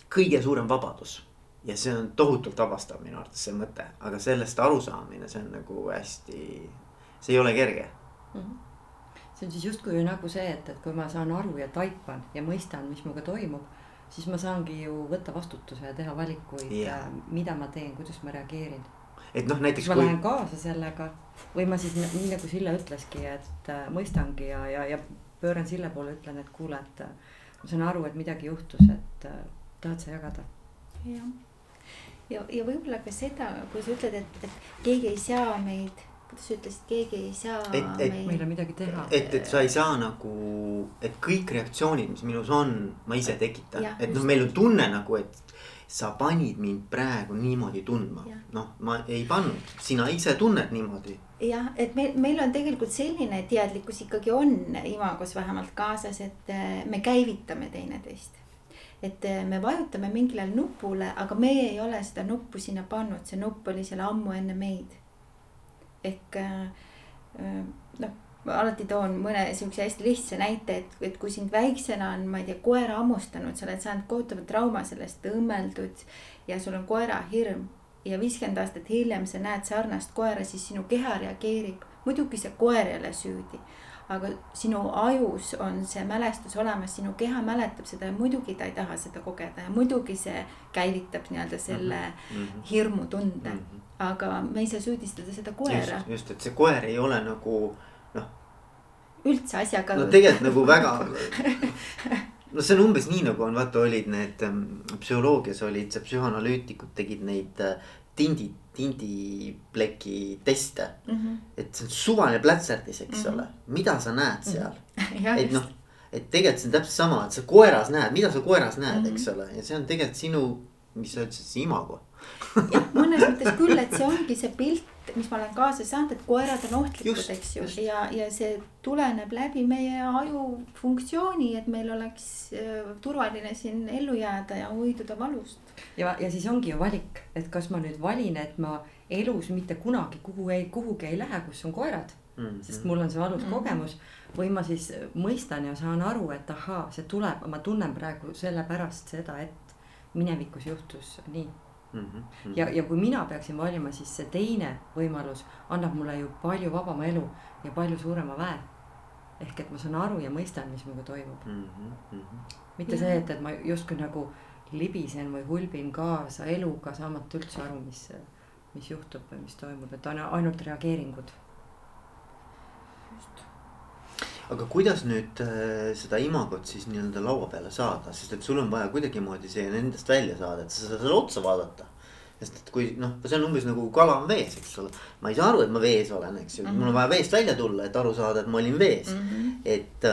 kõige suurem vabadus. ja see on tohutult vabastav minu arvates see mõte, aga sellest arusaamine, see on nagu hästi, see ei ole kerge mm. -hmm see on siis justkui nagu see, et, et kui ma saan aru ja taipan ja mõistan, mis minuga toimub, siis ma saangi ju võtta vastutuse ja teha valikuid yeah., mida ma teen, kuidas ma reageerin. et noh, näiteks. ma kui... lähen kaasa sellega või ma siis nii nagu Sille ütleski, et äh, mõistangi ja, ja, ja pööran Sille poole, ütlen, et kuule, et äh, ma saan aru, et midagi juhtus, et äh, tahad sa jagada? jah, ja, ja, ja võib-olla ka seda, kui sa ütled, et, et keegi ei sea meid kuidas sa ütlesid, keegi ei saa Et- et- meil- meil on midagi teha. et, et sa ei saa nagu, et kõik reaktsioonid, mis minus on, ma ise tekitan et noh, meil on tunne nagu, et sa panid mind praegu niimoodi tundma noh, ma ei pannud, sina ise tunned niimoodi. jah, et meil, meil on tegelikult selline teadlikkus ikkagi on imagos vähemalt kaasas, et eh, me käivitame teineteist. et eh, me vajutame mingile nupule, aga meie ei ole seda nuppu sinna pannud, see nupp oli seal ammu enne meid. Ehk eh, eh, noh, ma alati toon mõne siukse hästi lihtsa näite, et, et kui sind väiksena on, ma ei tea, koer hammustanud, sa oled saanud kohutava trauma sellest õmmeldud ja sul on koerahirm ja viiskümmend aastat hiljem sa näed sarnast koera, siis sinu keha reageerib. muidugi see koer ei ole süüdi, aga sinu ajus on see mälestus olemas, sinu keha mäletab seda ja muidugi ta ei taha seda kogeda ja muidugi see käivitab nii-öelda selle mm -hmm. hirmutunde. Mm -hmm. Aga me ei saa süüdistada seda koera just, et see koer ei ole nagu noh, üldse asjaga no tegelikult nagu väga. no see on umbes nii nagu on, vaata olid need ähm, psühholoogias olid see psühhanalüütikud tegid neid äh, tindi, tindipleki teste. mm. -hmm. et see on suvaline plätserdis, eks Mhm. ole, mida sa näed seal, jah, et noh et tegelikult see on täpselt sama, et sa koeras näed, mida sa koeras näed, eks Mhm. ole, ja see on tegelikult sinu, mis sa ütlesid, see imago. jah, mõnes mõttes küll, et see ongi see pilt, mis ma olen kaasa saanud, et koerad on ohtlikud, eks ju ja, ja see tuleneb läbi meie aju funktsiooni, et meil oleks äh, turvaline siin ellu jääda ja hoiduda valust. ja, ja siis ongi ju valik, et kas ma nüüd valin, et ma elus mitte kunagi kuhu ei, kuhugi ei lähe, kus on koerad, Mhm. sest mul on see valus Mhm. kogemus. või ma siis mõistan ja saan aru, et ahaa, see tuleb, ma tunnen praegu sellepärast seda, et minevikus juhtus nii. Mhm. ja, ja kui mina peaksin valima, siis see teine võimalus annab mulle ju palju vabama elu ja palju suurema väe. ehk et ma saan aru ja mõistan, mis minuga toimub, Mhm. mitte Jah. see, et, et ma justkui nagu libisen või hulbin kaasa eluga, saamata üldse aru, mis, mis juhtub või mis toimub, et on ainult reageeringud. Aga kuidas nüüd äh, seda imagot siis nii-öelda laua peale saada, sest et sul on vaja kuidagimoodi see endast välja saada, et sa saad selle otsa vaadata. sest et kui noh, see on umbes nagu kala on vees, eks ole, ma ei saa aru, et ma vees olen, eks ju, mul on vaja veest välja tulla, et aru saada, et ma olin vees mm. -hmm. et,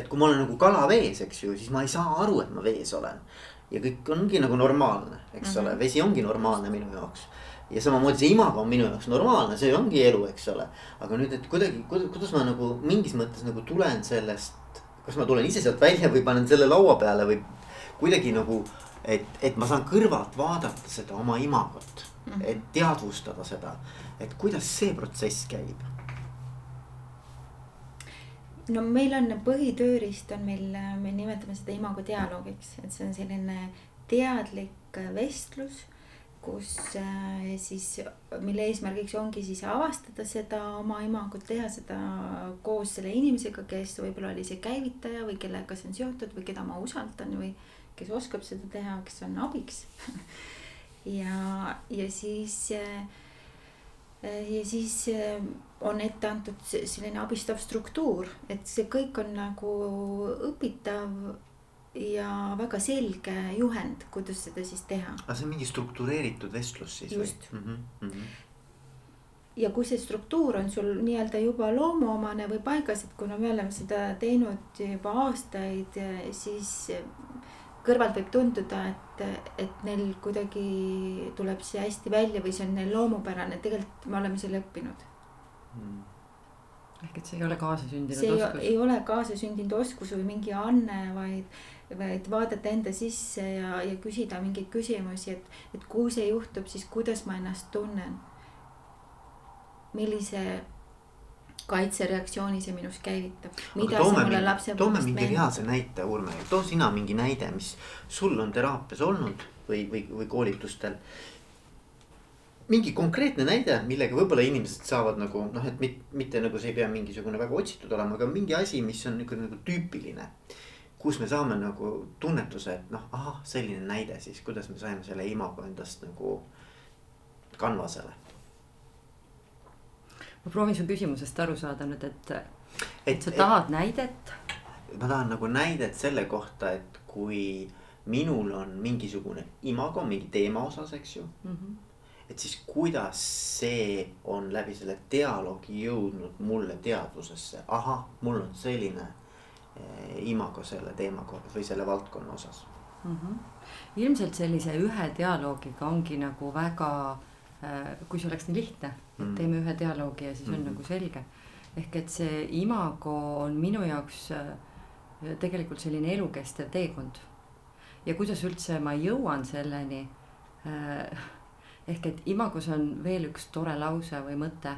et kui ma olen nagu kala vees, eks ju, siis ma ei saa aru, et ma vees olen. ja kõik ongi nagu normaalne, eks mm -hmm. ole, vesi ongi normaalne minu jaoks ja samamoodi see imago on minu jaoks normaalne, see ongi elu, eks ole. aga nüüd, et kuidagi, kuidas ma nagu mingis mõttes nagu tulen sellest, kas ma tulen ise sealt välja või panen selle laua peale või kuidagi nagu. et, et ma saan kõrvalt vaadata seda oma imagot mm, -hmm. et teadvustada seda, et kuidas see protsess käib. no meil on põhitööriist on meil, me nimetame seda imago dialoogiks, et see on selline teadlik vestlus kus äh, siis, mille eesmärgiks ongi siis avastada seda oma imagut, teha seda koos selle inimesega, kes võib-olla oli see käivitaja või kellega see on seotud või keda ma usaldan või kes oskab seda teha, kes on abiks. ja, ja siis äh, ja siis äh, on ette antud selline abistav struktuur, et see kõik on nagu õpitav ja väga selge juhend, kuidas seda siis teha. aga see on mingi struktureeritud vestlus siis Just. või mm? -hmm. ja kui see struktuur on sul nii-öelda juba loomuomane või paigas, et kuna me oleme seda teinud juba aastaid, siis kõrvalt võib tunduda, et, et neil kuidagi tuleb see hästi välja või see on neil loomupärane, tegelikult me oleme selle õppinud. Mm. ehk et see ei ole kaasasündinud see ei, oskus. ei ole kaasasündinud oskus või mingi anne, vaid, vaid vaadata enda sisse ja, ja küsida mingeid küsimusi, et, et kui see juhtub, siis kuidas ma ennast tunnen. millise kaitsereaktsiooni see minus käivitab, toome mingi, reaalse näite, Urme, too sina mingi näide, mis sul on teraapias olnud või, või, või koolitustel. mingi konkreetne näide, millega võib-olla inimesed saavad nagu noh, et mit, mitte nagu see ei pea mingisugune väga otsitud olema, aga mingi asi, mis on niisugune nagu tüüpiline. Kus me saame nagu tunnetuse, et noh, ahah, selline näide siis, kuidas me saime selle imago endast nagu kanvasele. ma proovin su küsimusest aru saada nüüd, et, et et sa tahad näidet. ma tahan nagu näidet selle kohta, et kui minul on mingisugune imago mingi teema osas, eks ju. Mhm. et siis kuidas see on läbi selle dialoogi jõudnud mulle teadvusesse, ahah, mul on selline imago selle teema kohta või selle valdkonna osas mm. -hmm. ilmselt sellise ühe dialoogiga ongi nagu väga äh,, kui see oleks nii lihtne, et mm -hmm. teeme ühe dialoogi ja siis on mm -hmm. nagu selge. ehk et see imago on minu jaoks äh, tegelikult selline elukestev teekond. ja kuidas üldse ma jõuan selleni äh,. ehk et imagos on veel üks tore lause või mõte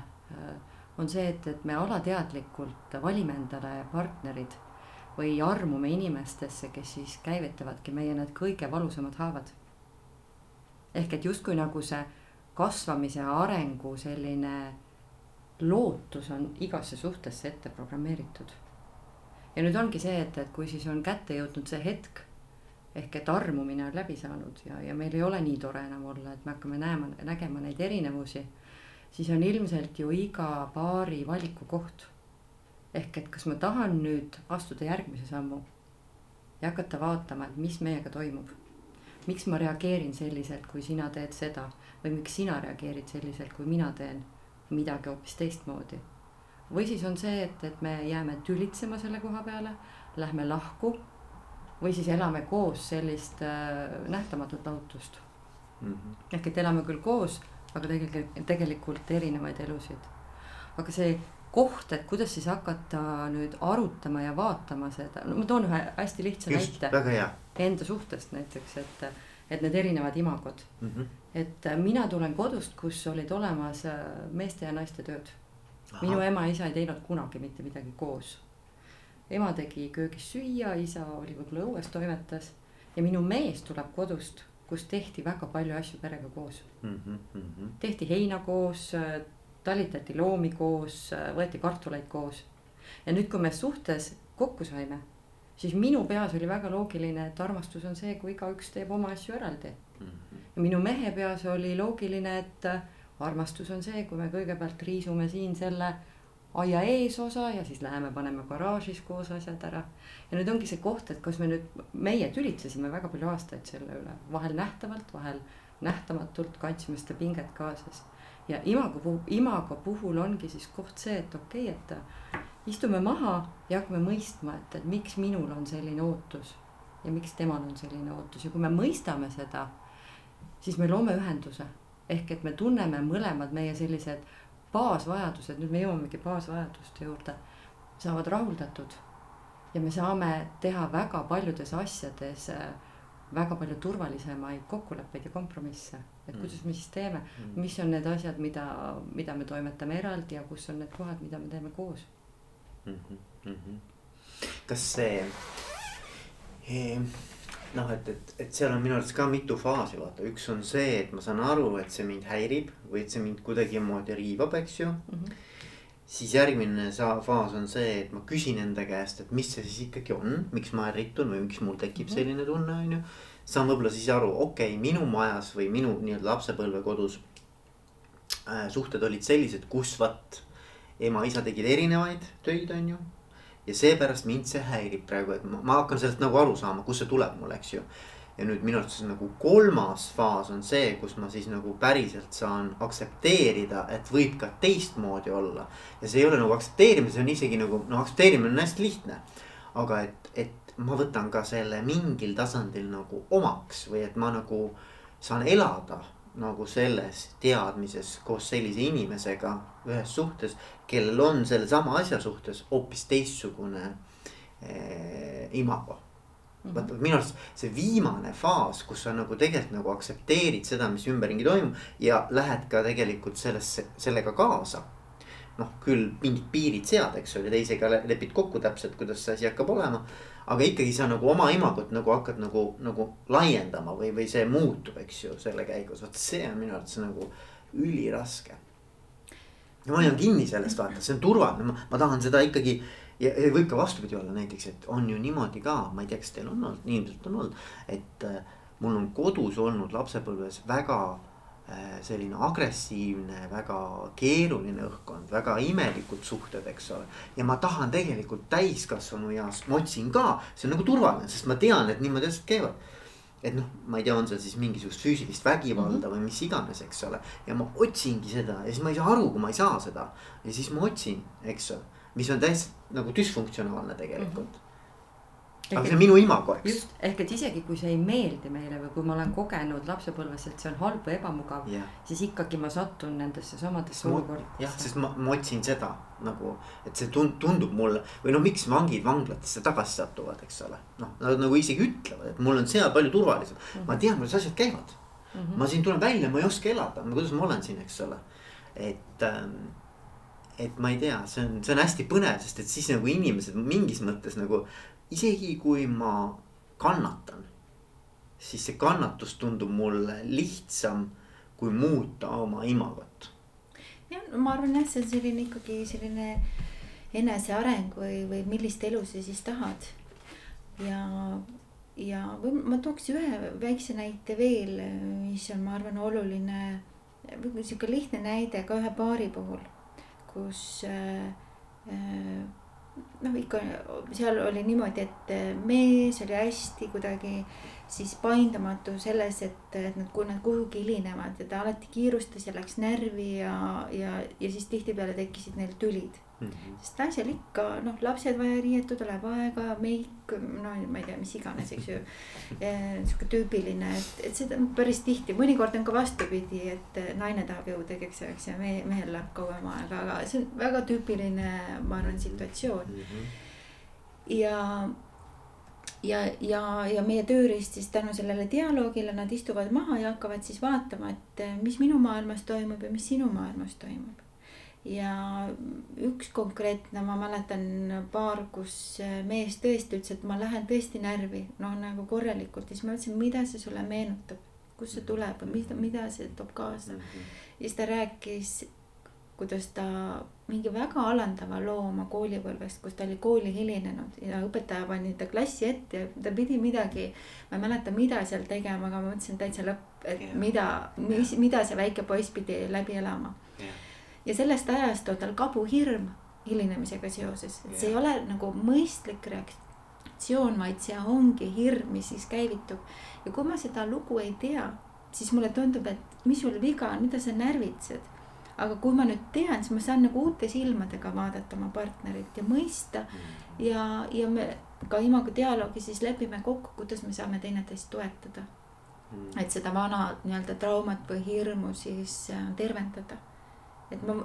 on see, et, et me alateadlikult valime endale partnerid või armume inimestesse, kes siis käivitavadki meie need kõige valusamad haavad. ehk et justkui nagu see kasvamise arengu selline lootus on igasse suhtesse ette programmeeritud. ja nüüd ongi see, et, et kui siis on kätte jõudnud see hetk ehk et armumine on läbi saanud ja, ja meil ei ole nii tore enam olla, et me hakkame näema, nägema neid erinevusi, siis on ilmselt ju iga paari valiku koht ehk et kas ma tahan nüüd astuda järgmise sammu ja hakata vaatama, et mis meiega toimub. miks ma reageerin selliselt, kui sina teed seda või miks sina reageerid selliselt, kui mina teen midagi hoopis teistmoodi. või siis on see, et, et me jääme tülitsema selle koha peale, lähme lahku või siis elame koos sellist äh, nähtamatut lahutust mm. -hmm. ehk et elame küll koos, aga tegelikult, tegelikult erinevaid elusid. aga see koht, et kuidas siis hakata nüüd arutama ja vaatama seda, no ma toon ühe hästi lihtsa Just, näite. Enda suhtest näiteks, et, et need erinevad imagod mm. -hmm. et mina tulen kodust, kus olid olemas äh, meeste ja naiste tööd. minu ema ja isa ei teinud kunagi mitte midagi koos. ema tegi köögis süüa, isa oli võib-olla õues toimetas ja minu mees tuleb kodust, kus tehti väga palju asju perega koos mm. -hmm. tehti heina koos talitati loomi koos, võeti kartuleid koos. ja nüüd, kui me suhtes kokku saime, siis minu peas oli väga loogiline, et armastus on see, kui igaüks teeb oma asju eraldi. -hmm. ja minu mehe peas oli loogiline, et armastus on see, kui me kõigepealt riisume siin selle aia eesosa ja siis läheme, paneme garaažis koos asjad ära. ja nüüd ongi see koht, et kas me nüüd, meie tülitsesime väga palju aastaid selle üle, vahel nähtavalt, vahel nähtamatult, kandsime seda pinget kaasas ja imago puhul, imago puhul ongi siis koht see, et okei okay,, et istume maha ja hakkame mõistma, et, et miks minul on selline ootus ja miks temal on selline ootus ja kui me mõistame seda, siis me loome ühenduse. ehk et me tunneme mõlemad meie sellised baasvajadused, nüüd me jõuamegi baasvajaduste juurde, saavad rahuldatud. ja me saame teha väga paljudes asjades äh, väga palju turvalisemaid kokkuleppeid ja kompromisse. et kuidas me siis teeme, mm. mis on need asjad, mida, mida me toimetame eraldi ja kus on need kohad, mida me teeme koos mm. -hmm. kas see eh, noh, et, et, et seal on minu arvates ka mitu faasi, vaata, üks on see, et ma saan aru, et see mind häirib või et see mind kuidagimoodi riivab, eks ju mm. -hmm. Siis järgmine faas on see, et ma küsin enda käest, et mis see siis ikkagi on, miks ma ärritun või miks mul tekib -hmm. selline tunne, on ju saan võib-olla siis aru, okei okay,, minu majas või minu nii-öelda lapsepõlvekodus äh, suhted olid sellised, kus vaat ema-isa tegid erinevaid töid, on ju. ja seepärast mind see häirib praegu, et ma, ma hakkan sellest nagu aru saama, kust see tuleb mul, eks ju. Ja nüüd minu arvates nagu kolmas faas on see, kus ma siis nagu päriselt saan aktsepteerida, et võib ka teistmoodi olla. ja see ei ole nagu aktsepteerimine, see on isegi nagu noh, aktsepteerimine on hästi lihtne. aga et, et ma võtan ka selle mingil tasandil nagu omaks või et ma nagu saan elada nagu selles teadmises koos sellise inimesega ühes suhtes, kellel on sellesama asja suhtes hoopis teistsugune eh, imago mm -hmm.. vaata minu arust see viimane faas, kus sa nagu tegelikult nagu aktsepteerid seda, mis ümberringi toimub ja lähed ka tegelikult sellesse, sellega kaasa noh, küll mingid piirid sead, eks ole, teisega lepid kokku täpselt, kuidas see asi hakkab olema aga ikkagi sa nagu oma imagot nagu hakkad nagu, nagu laiendama või, või see muutub, eks ju, selle käigus, vot see on minu arvates nagu üliraske. ja ma hoian kinni sellest, vaata, see on turvaline, ma tahan seda ikkagi. Ja, võib ka vastupidi olla näiteks, et on ju niimoodi ka, ma ei tea, kas teil on olnud, ilmselt on olnud, et äh, mul on kodus olnud lapsepõlves väga Äh, selline agressiivne, väga keeruline õhkkond, väga imelikud suhted, eks ole. ja ma tahan tegelikult täiskasvanu eas, ma otsin ka, see on nagu turvaline, sest ma tean, et niimoodi asjad käivad. et noh, ma ei tea, on seal siis mingisugust füüsilist vägivalda mm -hmm. või mis iganes, eks ole. ja ma otsingi seda ja siis ma ei saa aru, kui ma ei saa seda ja siis ma otsin, eks ju, mis on täiesti nagu düsfunktsionaalne tegelikult mm. -hmm aga see on minu imago, eks. just, ehk et isegi kui see ei meeldi meile või kui ma olen kogenud lapsepõlves, et see on halb või ebamugav yeah., siis ikkagi ma satun nendesse samadesse olukordadesse. jah, sest ma, ma otsin seda nagu, et see tund-, tundub mulle või no miks vangid vanglatesse tagasi satuvad, eks ole. noh, nad nagu isegi ütlevad, et mul on seal palju turvalisem mm, -hmm. ma tean, kuidas asjad käivad mm. -hmm. ma siin tulen välja, ma ei oska elada, kuidas ma olen siin, eks ole, et ähm, et ma ei tea, see on, see on hästi põnev, sest et siis nagu inimesed mingis mõttes nagu isegi kui ma kannatan, siis see kannatus tundub mulle lihtsam kui muuta oma imagot. jah, ma arvan jah, see on selline ikkagi selline eneseareng või, või millist elu sa siis tahad. ja, ja või ma tooks ühe väikse näite veel, mis on, ma arvan, oluline. sihuke lihtne näide ka ühe paari puhul, kus äh, äh, noh, ikka seal oli niimoodi, et mees oli hästi kuidagi siis paindumatu selles, et, et nad, kui nad kuhugi hilinevad ja ta alati kiirustas ja läks närvi ja, ja, ja siis tihtipeale tekkisid neil tülid mm. -hmm. sest naisel ikka noh, lapsed vaja riietuda, läheb aega, meik, no ma ei tea, mis iganes, eks ju. sihuke tüüpiline, et, et seda päris tihti, mõnikord on ka vastupidi, et naine tahab jõuda õigeks ajaks ja mehe, mehel läheb kauem aega, aga see on väga tüüpiline, ma arvan, situatsioon mm. -hmm. ja ja, ja, ja meie tööriist siis tänu sellele dialoogile nad istuvad maha ja hakkavad siis vaatama, et mis minu maailmas toimub ja mis sinu maailmas toimub ja üks konkreetne, ma mäletan paar, kus mees tõesti ütles, et ma lähen tõesti närvi, noh nagu korralikult ja siis ma ütlesin, mida see sulle meenutab, kust see tuleb, mida, mida see toob kaasa mm. -hmm. ja siis ta rääkis, kuidas ta mingi väga alandava loo oma koolipõlvest, kus ta oli kooli hilinenud ja õpetaja pani ta klassi ette ja ta pidi midagi, ma ei mäleta, mida seal tegema, aga ma mõtlesin täitsa lõpp, et mida, mis, mida see väike poiss pidi läbi elama ja sellest ajast on tal kabuhirm hilinemisega seoses, et see ei ole nagu mõistlik reaktsioon, vaid see ongi hirm, mis siis käivitub. ja kui ma seda lugu ei tea, siis mulle tundub, et mis sul viga on, mida sa närvitsed. aga kui ma nüüd tean, siis ma saan nagu uute silmadega vaadata oma partnerit ja mõista mm. ja, ja me ka imago dialoogi siis lepime kokku, kuidas me saame teineteist toetada. Mm. et seda vana nii-öelda traumat või hirmu siis äh, tervendada et ma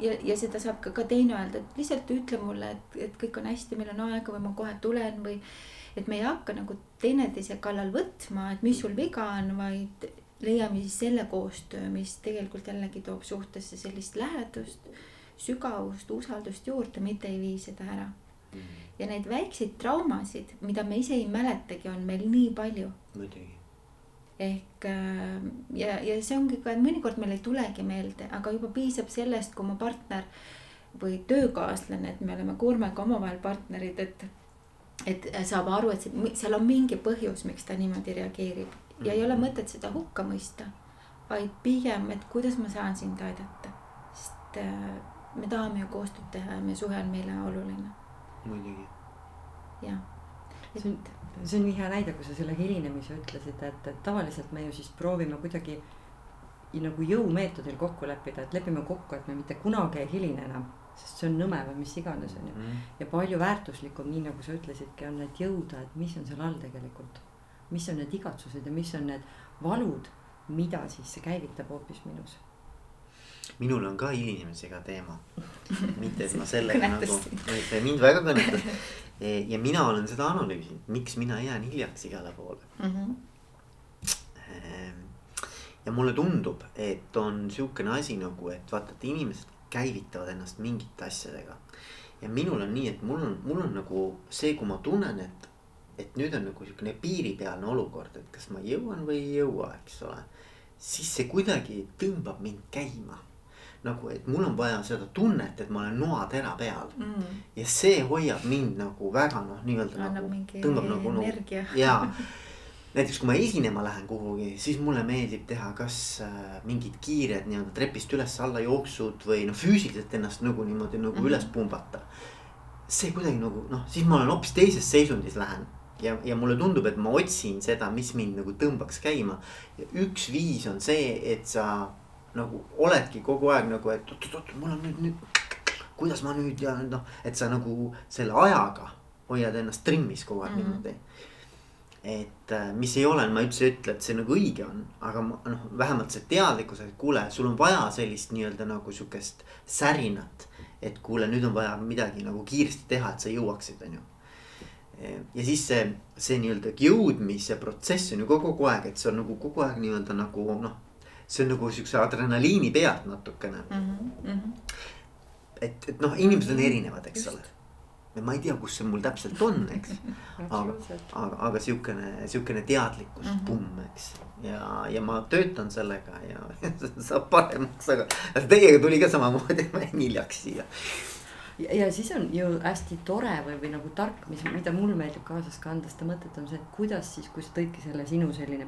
ja, ja seda saab ka, ka teine öelda, et lihtsalt ütle mulle, et, et kõik on hästi, meil on aega või ma kohe tulen või. et me ei hakka nagu teineteise kallal võtma, et mis sul viga on, vaid leiame siis selle koostöö, mis tegelikult jällegi toob suhtesse sellist lähedust, sügavust, usaldust juurde, mitte ei vii seda ära. Mhm. ja neid väikseid traumasid, mida me ise ei mäletagi, on meil nii palju. muidugi ehk äh, ja, ja see ongi ka, et mõnikord meil ei tulegi meelde, aga juba piisab sellest, kui mu partner või töökaaslane, et me oleme Kurmega omavahel partnerid, et. et saab aru, et see, seal on mingi põhjus, miks ta niimoodi reageerib ja ei ole mhm. mõtet seda hukka mõista. vaid pigem, et kuidas ma saan sind aidata, sest äh, me tahame ju koostööd teha ja meie suhe on meile oluline. muidugi. jah, et see on nii hea näide, kui sa selle hilinemise ütlesid, et, et tavaliselt me ju siis proovime kuidagi nagu jõumeetodil kokku leppida, et lepime kokku, et me mitte kunagi ei hiline enam. sest see on nõme või mis iganes, on ju mm. -hmm. ja palju väärtuslikum, nii nagu sa ütlesidki, on, et jõuda, et mis on seal all tegelikult. mis on need igatsused ja mis on need valud, mida siis see käivitab hoopis minus minul on ka hilinemisega teema. mitte, et ma sellega nagu, mind väga kõnetas ja mina olen seda analüüsinud, miks mina jään hiljaks igale poole mm. -hmm. ja mulle tundub, et on sihukene asi nagu, et vaata, et inimesed käivitavad ennast mingite asjadega. ja minul on nii, et mul on, mul on nagu see, kui ma tunnen, et, et nüüd on nagu sihukene piiripealne olukord, et kas ma jõuan või ei jõua, eks ole. siis see kuidagi tõmbab mind käima nagu, et mul on vaja seda tunnet, et ma olen noatera peal mm.. ja see hoiab mind nagu väga noh, nii-öelda nagu tõmbab nagu, nagu ja näiteks kui ma esinema lähen kuhugi, siis mulle meeldib teha kas äh, mingid kiired nii-öelda trepist üles-alla jooksud või noh, füüsiliselt ennast nagu niimoodi nagu mm -hmm. üles pumbata. see kuidagi nagu noh, siis ma olen hoopis teises seisundis lähen ja, ja mulle tundub, et ma otsin seda, mis mind nagu tõmbaks käima. ja üks viis on see, et sa nagu oledki kogu aeg nagu, et oot-oot-oot, mul on nüüd, nüüd. kuidas ma nüüd ja noh, et sa nagu selle ajaga hoiad ennast trimmis kogu aeg mm -hmm. niimoodi et äh, mis ei ole, ma üldse ei ütle, et see nagu õige on, aga ma noh, vähemalt see teadlikkus, et kuule, sul on vaja sellist nii-öelda nagu sihukest särinat. et kuule, nüüd on vaja midagi nagu kiiresti teha, et sa jõuaksid, on ju ja siis see, see nii-öelda jõudmise protsess on ju kogu aeg, et see on nagu kogu aeg nii-öelda nagu noh. See on nagu siukse adrenaliini pealt natukene mm. -hmm. et, et noh, inimesed on erinevad, eks Just. ole. ja ma ei tea, kus see mul täpselt on, eks. aga, aga, aga siukene, siukene teadlikkus mm, -hmm. pumm, eks. ja, ja ma töötan sellega ja saab paremaks, aga teiega tuli ka samamoodi, ma jäin hiljaks siia ja, ja siis on ju hästi tore või, või nagu tark, mis, mida mul meeldib kaasas kanda, seda mõtet on see, et kuidas siis, kui sa tõidki selle sinu selline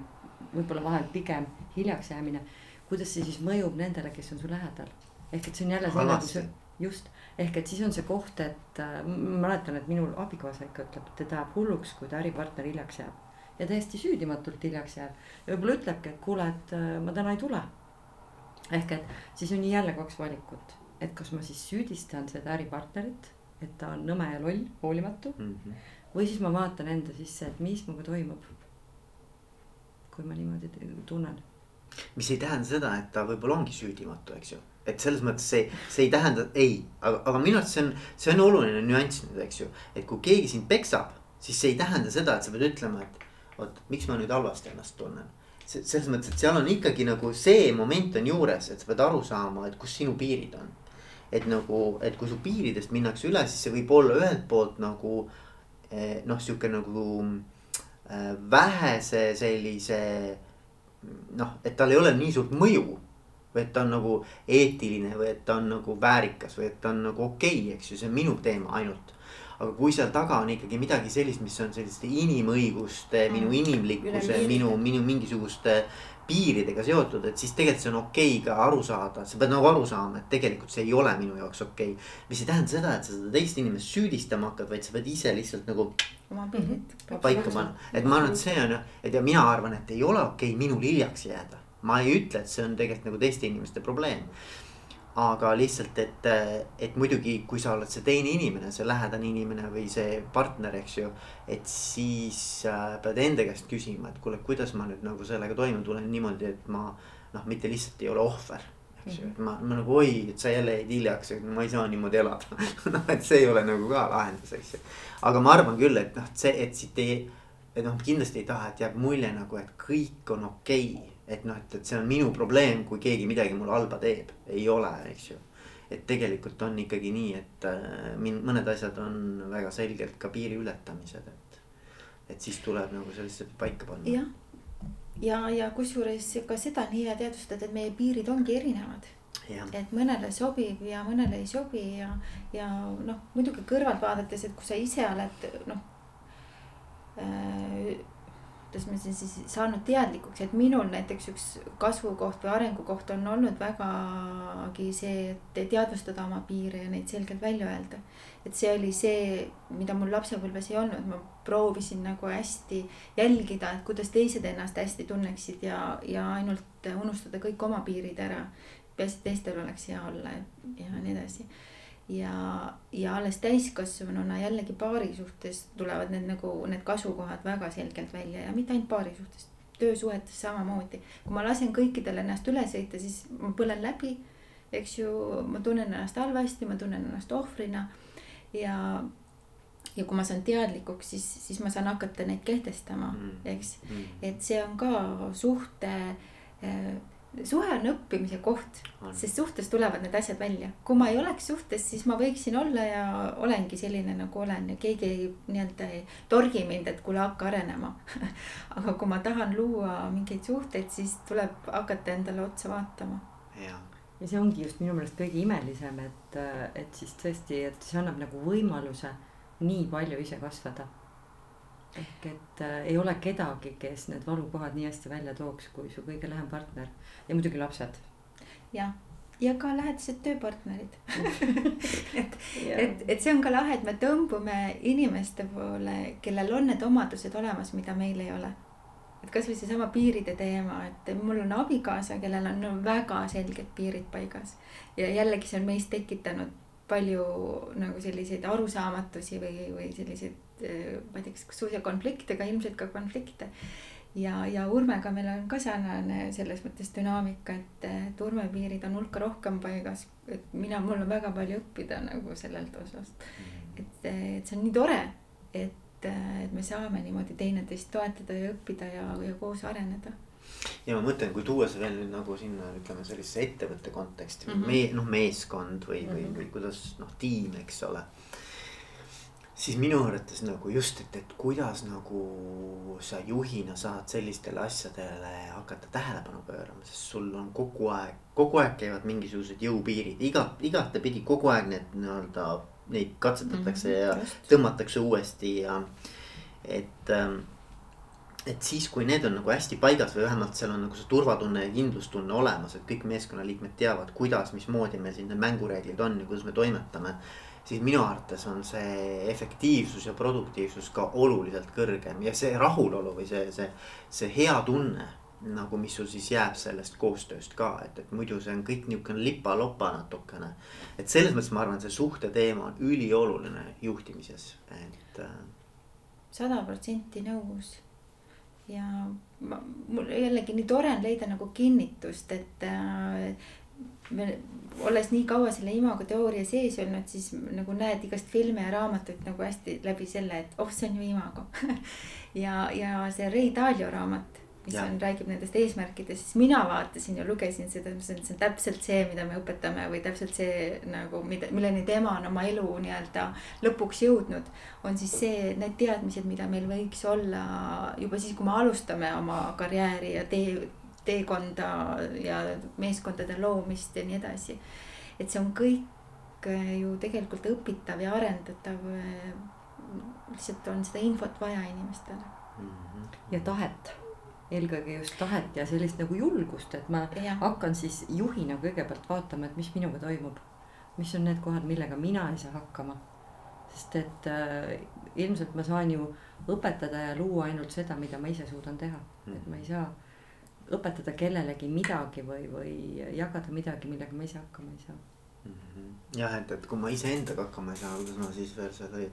võib-olla vahel pigem hiljaks jäämine. kuidas see siis mõjub nendele, kes on su lähedal. ehk et see on jälle see nagu see, just, ehk et siis on see koht, et äh, ma mäletan, et minul abikaasa ikka ütleb, et ta jääb hulluks, kui ta äripartner hiljaks jääb. ja täiesti süüdimatult hiljaks jääb ja võib-olla ütlebki, et kuule, et äh, ma täna ei tule. ehk et siis on jälle kaks valikut et kas ma siis süüdistan seda äripartnerit, et ta on nõme ja loll, hoolimatu mm. -hmm. või siis ma vaatan enda sisse, et mis minuga toimub. Kui ma niimoodi tunnen. mis ei tähenda seda, et ta võib-olla ongi süüdimatu, eks ju et selles mõttes see, see ei tähenda, ei, aga, aga minu arust see on, see on oluline nüanss nüüd, eks ju. et kui keegi sind peksab, siis see ei tähenda seda, et sa pead ütlema, et vot, miks ma nüüd halvasti ennast tunnen. selles mõttes, et seal on ikkagi nagu see moment on juures, et sa pead aru saama, et kus sinu piirid on et nagu, et kui su piiridest minnakse üle, siis see võib olla ühelt poolt nagu eh, noh, sihuke nagu vähese sellise noh, et tal ei ole nii suurt mõju. või et ta on nagu eetiline või et ta on nagu väärikas või et ta on nagu okei okay,, eks ju, see on minu teema ainult aga kui seal taga on ikkagi midagi sellist, mis on selliste inimõiguste mm., minu inimlikkuse, minu, minu mingisuguste piiridega seotud, et siis tegelikult see on okei okay ka aru saada, sa pead nagu aru saama, et tegelikult see ei ole minu jaoks okei okay.. mis ei tähenda seda, et sa seda teist inimest süüdistama hakkad, vaid sa pead ise lihtsalt nagu. oma piirid mm -hmm. paika panna, et ma arvan, et see on, et ja mina arvan, et ei ole okei okay minul hiljaks jääda. ma ei ütle, et see on tegelikult nagu teiste inimeste probleem aga lihtsalt, et, et muidugi, kui sa oled see teine inimene, see lähedane inimene või see partner, eks ju. et siis äh, pead enda käest küsima, et kuule, kuidas ma nüüd nagu sellega toime tulen niimoodi, et ma noh, mitte lihtsalt ei ole ohver. eks ju, et ma, ma nagu oi, et sa jälle jäid hiljaks, et ma ei saa niimoodi elada noh, et see ei ole nagu ka lahendus, eks ju. aga ma arvan küll, et noh, see, et siit ei, et noh, kindlasti ei taha, et jääb mulje nagu, et kõik on okei okay et noh, et, et see on minu probleem, kui keegi midagi mulle halba teeb, ei ole, eks ju. et tegelikult on ikkagi nii, et äh, min-, mõned asjad on väga selgelt ka piiri ületamised, et. et siis tuleb nagu sellised paika panna. jah, ja, ja, ja kusjuures ka seda on hea teadvustada, et meie piirid ongi erinevad. Ja. et mõnele sobib ja mõnele ei sobi ja, ja noh, muidugi kõrvalt vaadates, et kui sa ise oled noh äh, kuidas ma siin siis saanud teadlikuks, et minul näiteks üks kasvukoht või arengukoht on olnud vägagi see, et teadvustada oma piire ja neid selgelt välja öelda. et see oli see, mida mul lapsepõlves ei olnud, ma proovisin nagu hästi jälgida, et kuidas teised ennast hästi tunneksid ja, ja ainult unustada kõik oma piirid ära. peaasi, et teistel oleks hea olla ja, ja nii edasi ja, ja alles täiskasvanuna jällegi paari suhtes tulevad need nagu need kasukohad väga selgelt välja ja mitte ainult paari suhtes, töösuhetes samamoodi. kui ma lasen kõikidel ennast üle sõita, siis ma põlen läbi, eks ju, ma tunnen ennast halvasti, ma tunnen ennast ohvrina ja ja kui ma saan teadlikuks, siis, siis ma saan hakata neid kehtestama mm., eks mm., et see on ka suhte äh, suhe on õppimise koht, sest suhtes tulevad need asjad välja. kui ma ei oleks suhtes, siis ma võiksin olla ja olengi selline nagu olen ja keegi ei nii-öelda ei torgi mind, et kuule hakka arenema aga kui ma tahan luua mingeid suhteid, siis tuleb hakata endale otsa vaatama. ja see ongi just minu meelest kõige imelisem, et, et siis tõesti, et see annab nagu võimaluse nii palju ise kasvada ehk et äh, ei ole kedagi, kes need valukohad nii hästi välja tooks, kui su kõige lähem partner. Ja muidugi lapsed. jah, ja ka lähedased tööpartnerid. Et, et, et see on ka lahe, et me tõmbume inimeste poole, kellel on need omadused olemas, mida meil ei ole. et kasvõi seesama piiride teema, et mul on abikaasa, kellel on väga selged piirid paigas. Ja jällegi see on meis tekitanud palju nagu selliseid arusaamatusi või, või selliseid, ma ei tea, kas suisa konflikte, aga ilmselt ka konflikte ja, ja Urmega meil on ka sarnane selles mõttes dünaamika, et, et Urme piirid on hulka rohkem paigas, et mina, mul on väga palju õppida nagu sellelt osast. Mm. et, et see on nii tore, et, et me saame niimoodi teineteist toetada ja õppida ja, ja koos areneda ja ma mõtlen, kui tuua see veel nüüd nagu sinna, ütleme sellisesse ettevõtte konteksti mm, -hmm. me noh, meeskond või, või, või kuidas noh, tiim, eks ole siis minu arvates nagu just, et, et kuidas nagu sa juhina saad sellistele asjadele hakata tähelepanu pöörama, sest sul on kogu aeg, kogu aeg käivad mingisugused jõupiirid, iga, igatepidi kogu aeg need nii-öelda, neid katsetatakse mm -hmm, ja just. tõmmatakse uuesti ja et ähm, et siis, kui need on nagu hästi paigas või vähemalt seal on nagu see turvatunne ja kindlustunne olemas, et kõik meeskonnaliikmed teavad, kuidas, mismoodi meil siin need mängureeglid on ja kuidas me toimetame siis minu arvates on see efektiivsus ja produktiivsus ka oluliselt kõrgem ja see rahulolu või see, see, see hea tunne nagu, mis sul siis jääb sellest koostööst ka, et, et muidu see on kõik niisugune lipa-lopa natukene. et selles mõttes ma arvan, see suhte teema on ülioluline juhtimises, et. Äh, sada protsenti nõus ja ma, mul jällegi nii tore on leida nagu kinnitust, et äh, me olles nii kaua selle imago teooria sees olnud, siis nagu näed igast filme ja raamatuid nagu hästi läbi selle, et oh, see on ju imago. Ja, ja see Ray Dalio raamat, mis ja. on, räägib nendest eesmärkidest, siis mina vaatasin ja lugesin seda, see on, see on täpselt see, mida me õpetame või täpselt see nagu, mida, milleni tema on oma elu nii-öelda lõpuks jõudnud. on siis see, need teadmised, mida meil võiks olla juba siis, kui me alustame oma karjääri ja tee teekonda ja meeskondade loomist ja nii edasi. et see on kõik äh, ju tegelikult õpitav ja arendatav. Äh, lihtsalt on seda infot vaja inimestele. ja tahet, eelkõige just tahet ja sellist nagu julgust, et ma ja. hakkan siis juhina kõigepealt vaatama, et mis minuga toimub. mis on need kohad, millega mina ei saa hakkama. sest et äh, ilmselt ma saan ju õpetada ja luua ainult seda, mida ma ise suudan teha, et ma ei saa õpetada kellelegi midagi või, või jagada midagi, millega ma ise hakkama ei saa mm. -hmm. jah, et, et kui ma iseendaga hakkama ei saa, kuidas ma siis veel selle,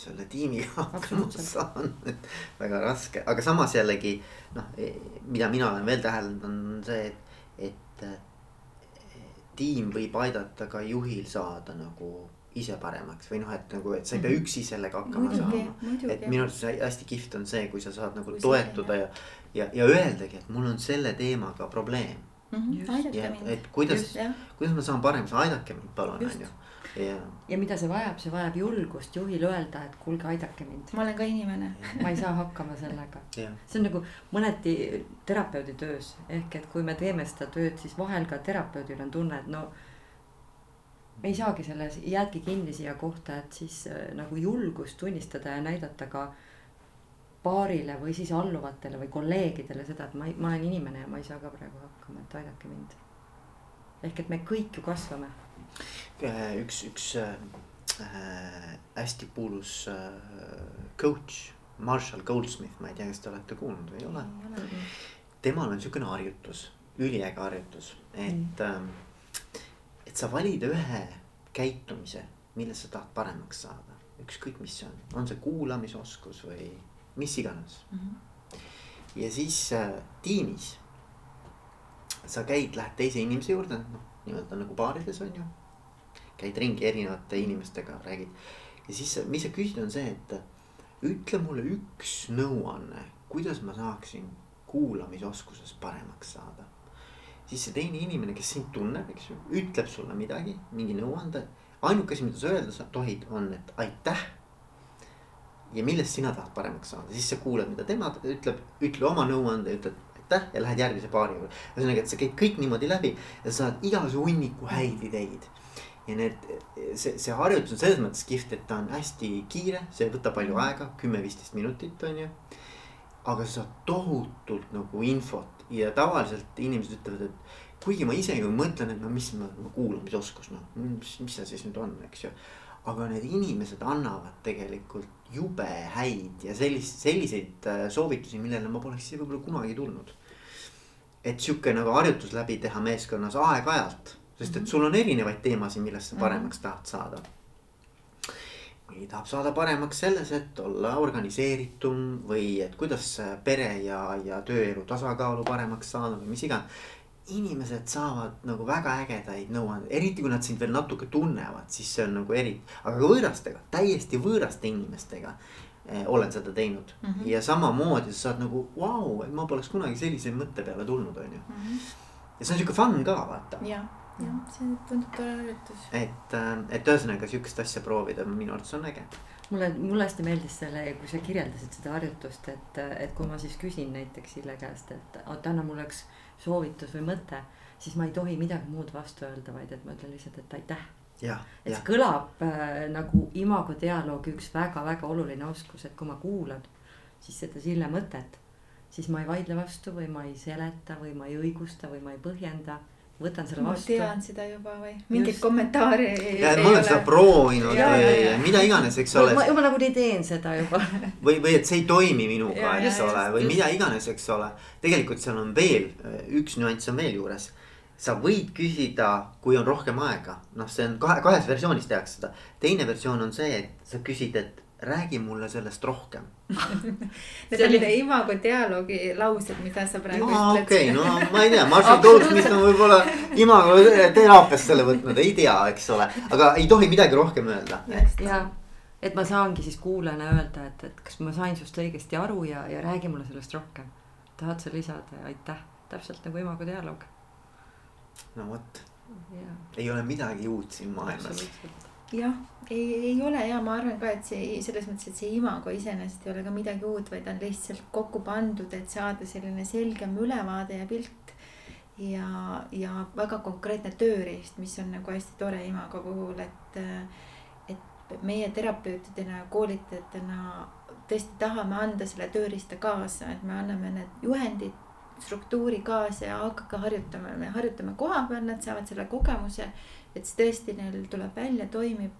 selle tiimiga hakkama saan, et väga raske, aga samas jällegi noh, e, mida mina olen veel täheldanud, on see, et, et tiim võib aidata ka juhil saada nagu ise paremaks või noh, et nagu, et sa ei pea mhm. üksi sellega hakkama muidugi, saama. et minu arust hästi kihvt on see, kui sa saad nagu kui toetuda ja, ja, ja öeldagi, et mul on selle teemaga probleem mm. -hmm. aidake ja, mind. et kuidas, kuidas ma saan paremaks, aidake mind palun, on ju. Ja. mida see vajab, see vajab julgust juhil öelda, et kuulge, aidake mind. ma olen ka inimene ma ei saa hakkama sellega. see on nagu mõneti terapeudi töös ehk et kui me teeme seda tööd, siis vahel ka terapeudil on tunne, et no me ei saagi selles, jäädki kinni siia kohta, et siis äh, nagu julgust tunnistada ja näidata ka paarile või siis alluvatele või kolleegidele seda, et ma, ma olen inimene ja ma ei saa ka praegu hakkama, et aidake mind. ehk et me kõik ju kasvame. Äh, üks, üks äh, hästi kuulus äh, coach, Marshall Goldsmith, ma ei tea, kas te olete kuulnud või ei ole. temal on siukene harjutus, üliäge harjutus, et mm., et sa valid ühe käitumise, milles sa tahad paremaks saada, ükskõik mis see on, on see kuulamisoskus või mis iganes mm. -hmm. ja siis äh, tiimis sa käid, lähed teise inimese juurde, noh nii-öelda nagu baarides on ju. Käid ringi erinevate inimestega, räägid ja siis, mis sa küsid, on see, et ütle mulle üks nõuanne, kuidas ma saaksin kuulamisoskuses paremaks saada. siis see teine inimene, kes sind tunneb, eks ju, ütleb sulle midagi, mingi nõuande. ainuke asi, mida sa öelda sa tohid, on, et aitäh ja millest sina tahad paremaks saada, siis sa kuulad, mida tema ütleb, ütle oma nõuande, ütled aitäh ja lähed järgmise paari juurde. ühesõnaga, et sa käid kõik niimoodi läbi ja saad igasuguse hunniku häid ideid. Ja need, see, see harjutus on selles mõttes kihvt, et ta on hästi kiire, see ei võta palju aega, kümme-viisteist minutit on ju. aga sa saad tohutult nagu infot ja tavaliselt inimesed ütlevad, et kuigi ma ise ju mõtlen, et no mis ma, ma kuulamisoskus, noh, mis, mis see siis nüüd on, eks ju. aga need inimesed annavad tegelikult jube häid ja sellist, selliseid äh, soovitusi, millele ma poleks ise võib-olla kunagi tulnud. et sihuke nagu harjutus läbi teha meeskonnas aeg-ajalt, sest et sul on erinevaid teemasid, millest sa mhm. paremaks tahad saada mõni tahab saada paremaks selles, et olla organiseeritum või et kuidas pere ja, ja tööelu tasakaalu paremaks saada või mis iganes. inimesed saavad nagu väga ägedaid nõuandeid, eriti kui nad sind veel natuke tunnevad, siis see on nagu eri, aga ka võõrastega, täiesti võõraste inimestega eh, olen seda teinud mm -hmm. ja samamoodi sa saad nagu vau wow,, et ma poleks kunagi sellise mõtte peale tulnud, on ju. Mhm. ja see on sihuke fun ka vaata. jah jah, see tundub tore harjutus. et, äh, et ühesõnaga sihukest asja proovida minu arvates on äge. mulle, mulle hästi meeldis selle, kui sa kirjeldasid seda harjutust, et, et kui ma siis küsin näiteks Sille käest, et oota, anna mulle üks soovitus või mõte. siis ma ei tohi midagi muud vastu öelda, vaid et ma ütlen lihtsalt, et aitäh. et see kõlab äh, nagu imago dialoogi üks väga-väga oluline oskus, et kui ma kuulan siis seda Sille mõtet siis ma ei vaidle vastu või ma ei seleta või ma ei õigusta või ma ei põhjenda võtan selle vastu. ma tean seda juba või mingit Just. kommentaari. ja, et ma olen seda proovinud ja, või ja, ja. mida iganes, eks ole. ma juba nagunii teen seda juba või, või et see ei toimi minuga, eks ole, või just. mida iganes, eks ole. tegelikult seal on veel üks nüanss on veel juures. sa võid küsida, kui on rohkem aega, noh, see on kahe, kahes versioonis tehakse seda. teine versioon on see, et sa küsid, et räägi mulle sellest rohkem. Need olid oli... imago dialoogi laused, mida sa praegu no, ütled. okei okay,, no ma ei tea, Marshall Goldsmith on võib-olla imago teraapiast selle võtnud, ei tea, eks ole, aga ei tohi midagi rohkem öelda. ja, et ma saangi siis kuulajana öelda, et, et kas ma sain sinust õigesti aru ja, ja räägi mulle sellest rohkem. tahad sa lisada? Ja aitäh, täpselt nagu imago dialoog. no vot, ei ole midagi uut siin maailmas jah, ei, ei ole ja ma arvan ka, et see selles mõttes, et see imago iseenesest ei ole ka midagi uut, vaid on lihtsalt kokku pandud, et saada selline selgem ülevaade ja pilt. ja, ja väga konkreetne tööriist, mis on nagu hästi tore imago puhul, et, et meie terapeutidena ja koolitajatena tõesti tahame anda selle tööriista kaasa, et me anname need juhendid struktuuri kaasa ja hakake harjutama, me harjutame koha peal, nad saavad selle kogemuse et see tõesti neil tuleb välja, toimib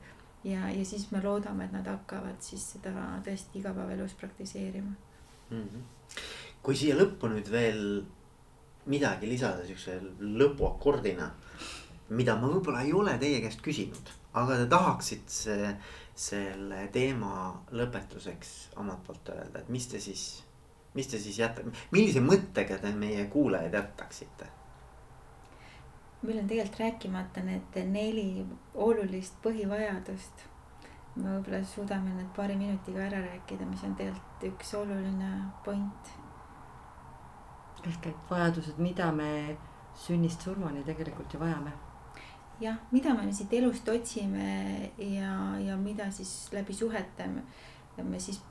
ja, ja siis me loodame, et nad hakkavad siis seda tõesti igapäevaelus praktiseerima mm. -hmm. kui siia lõppu nüüd veel midagi lisada siukse lõpuakordina, mida ma võib-olla ei ole teie käest küsinud, aga te tahaksite selle teema lõpetuseks omalt poolt öelda, et mis te siis, mis te siis jätate, millise mõttega te meie kuulajaid jätaksite? Meil on tegelikult rääkimata need neli olulist põhivajadust. me võib-olla suudame need paari minutiga ära rääkida, mis on tegelikult üks oluline point. ehk et vajadused, mida me sünnist surmani tegelikult ju vajame. jah, mida me siit elust otsime ja, ja mida siis läbi suhete me, me siis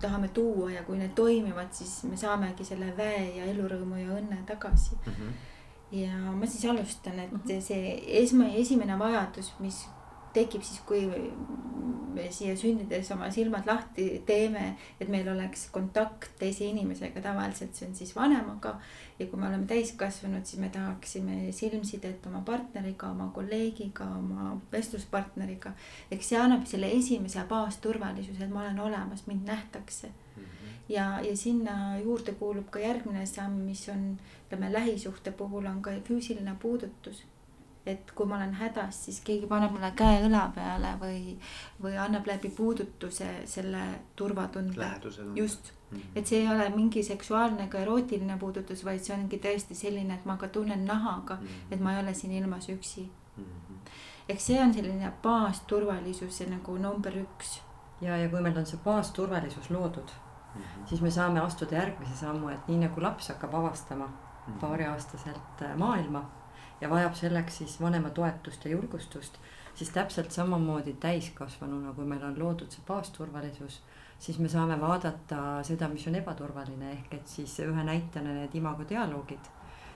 tahame tuua ja kui need toimivad, siis me saamegi selle väe ja elurõõmu ja õnne tagasi mm. -hmm ja ma siis alustan, et mm -hmm. see esma, esimene vajadus, mis tekib siis, kui me siia sündides oma silmad lahti teeme, et meil oleks kontakt teise inimesega, tavaliselt see on siis vanemaga. ja kui me oleme täiskasvanud, siis me tahaksime silmsidet oma partneriga, oma kolleegiga, oma vestluspartneriga. eks see annab selle esimese baasturvalisuse, et ma olen olemas, mind nähtakse mm. -hmm ja, ja sinna juurde kuulub ka järgmine samm, mis on, ütleme lähisuhte puhul on ka füüsiline puudutus. et kui ma olen hädas, siis keegi paneb mulle käe õla peale või, või annab läbi puudutuse selle turvatunde. just mm, -hmm. et see ei ole mingi seksuaalne ega erootiline puudutus, vaid see ongi tõesti selline, et ma ka tunnen nahaga mm, -hmm. et ma ei ole siin ilmas üksi mm. -hmm. eks see on selline baasturvalisus nagu number üks. ja, ja kui meil on see baasturvalisus loodud mm, -hmm. siis me saame astuda järgmise sammu, et nii nagu laps hakkab avastama mm -hmm. paariaastaselt äh, maailma ja vajab selleks siis vanema toetust ja julgustust, siis täpselt samamoodi täiskasvanuna, kui meil on loodud see baasturvalisus, siis me saame vaadata seda, mis on ebaturvaline, ehk et siis ühe näitena need imago dialoogid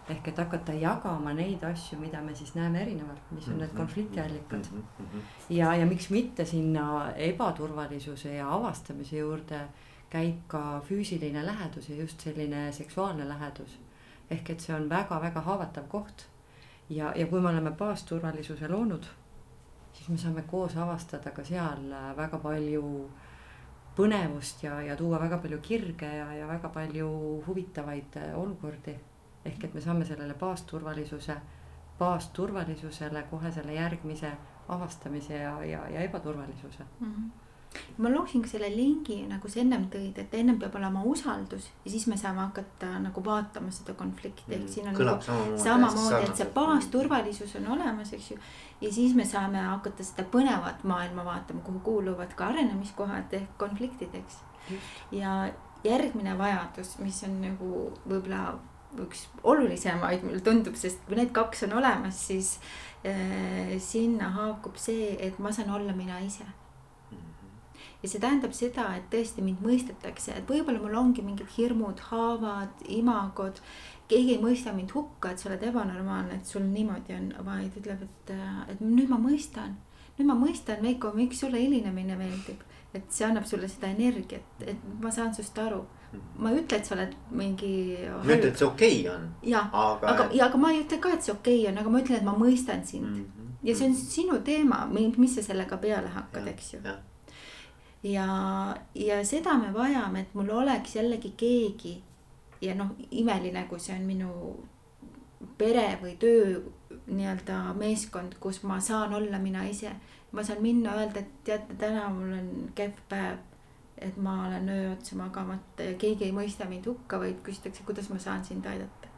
ehk et hakata jagama neid asju, mida me siis näeme erinevalt, mis on need mhm. konfliktiallikad mm. -hmm. ja, ja miks mitte sinna ebaturvalisuse ja avastamise juurde käib ka füüsiline lähedus ja just selline seksuaalne lähedus. ehk et see on väga-väga haavatav koht. ja, ja kui me oleme baasturvalisuse loonud, siis me saame koos avastada ka seal väga palju põnevust ja, ja tuua väga palju kirge ja, ja väga palju huvitavaid olukordi. ehk et me saame sellele baasturvalisuse, baasturvalisusele kohe selle järgmise avastamise ja, ja, ja ebaturvalisuse mm. -hmm ma ka selle lingi nagu sa ennem tõid, et ennem peab olema usaldus ja siis me saame hakata nagu vaatama seda konflikti, ehk siin on Kõlab nagu samamoodi, et see baasturvalisus on olemas, eks ju. ja siis me saame hakata seda põnevat maailma vaatama, kuhu kuuluvad ka arenemiskohad ehk konfliktid, eks. ja järgmine vajadus, mis on nagu võib-olla üks olulisemaid, mulle tundub, sest kui need kaks on olemas, siis äh, sinna haakub see, et ma saan olla mina ise ja see tähendab seda, et tõesti mind mõistetakse, et võib-olla mul ongi mingid hirmud, haavad, imagod. keegi ei mõista mind hukka, et sa oled ebanormaalne, et sul niimoodi on, vaid ütleb, et, et nüüd ma mõistan. nüüd ma mõistan, Veiko, miks sulle helinemine meeldib, et see annab sulle seda energiat, et ma saan sinust aru ma ei ütle, et sa oled mingi. ma ütlen, et see okei okay on. jah, aga, aga, ja aga ma ei ütle ka, et see okei okay on, aga ma ütlen, et ma mõistan sind mm. -hmm. ja see on sinu teema, mis sa sellega peale hakkad, eks ju ja, ja seda me vajame, et mul oleks jällegi keegi ja noh, imeline, kui see on minu pere või töö nii-öelda meeskond, kus ma saan olla mina ise. ma saan minna, öelda, et teate, täna mul on kehv päev. et ma olen öö otsa magamata ja keegi ei mõista mind hukka, vaid küsitakse, kuidas ma saan sind aidata.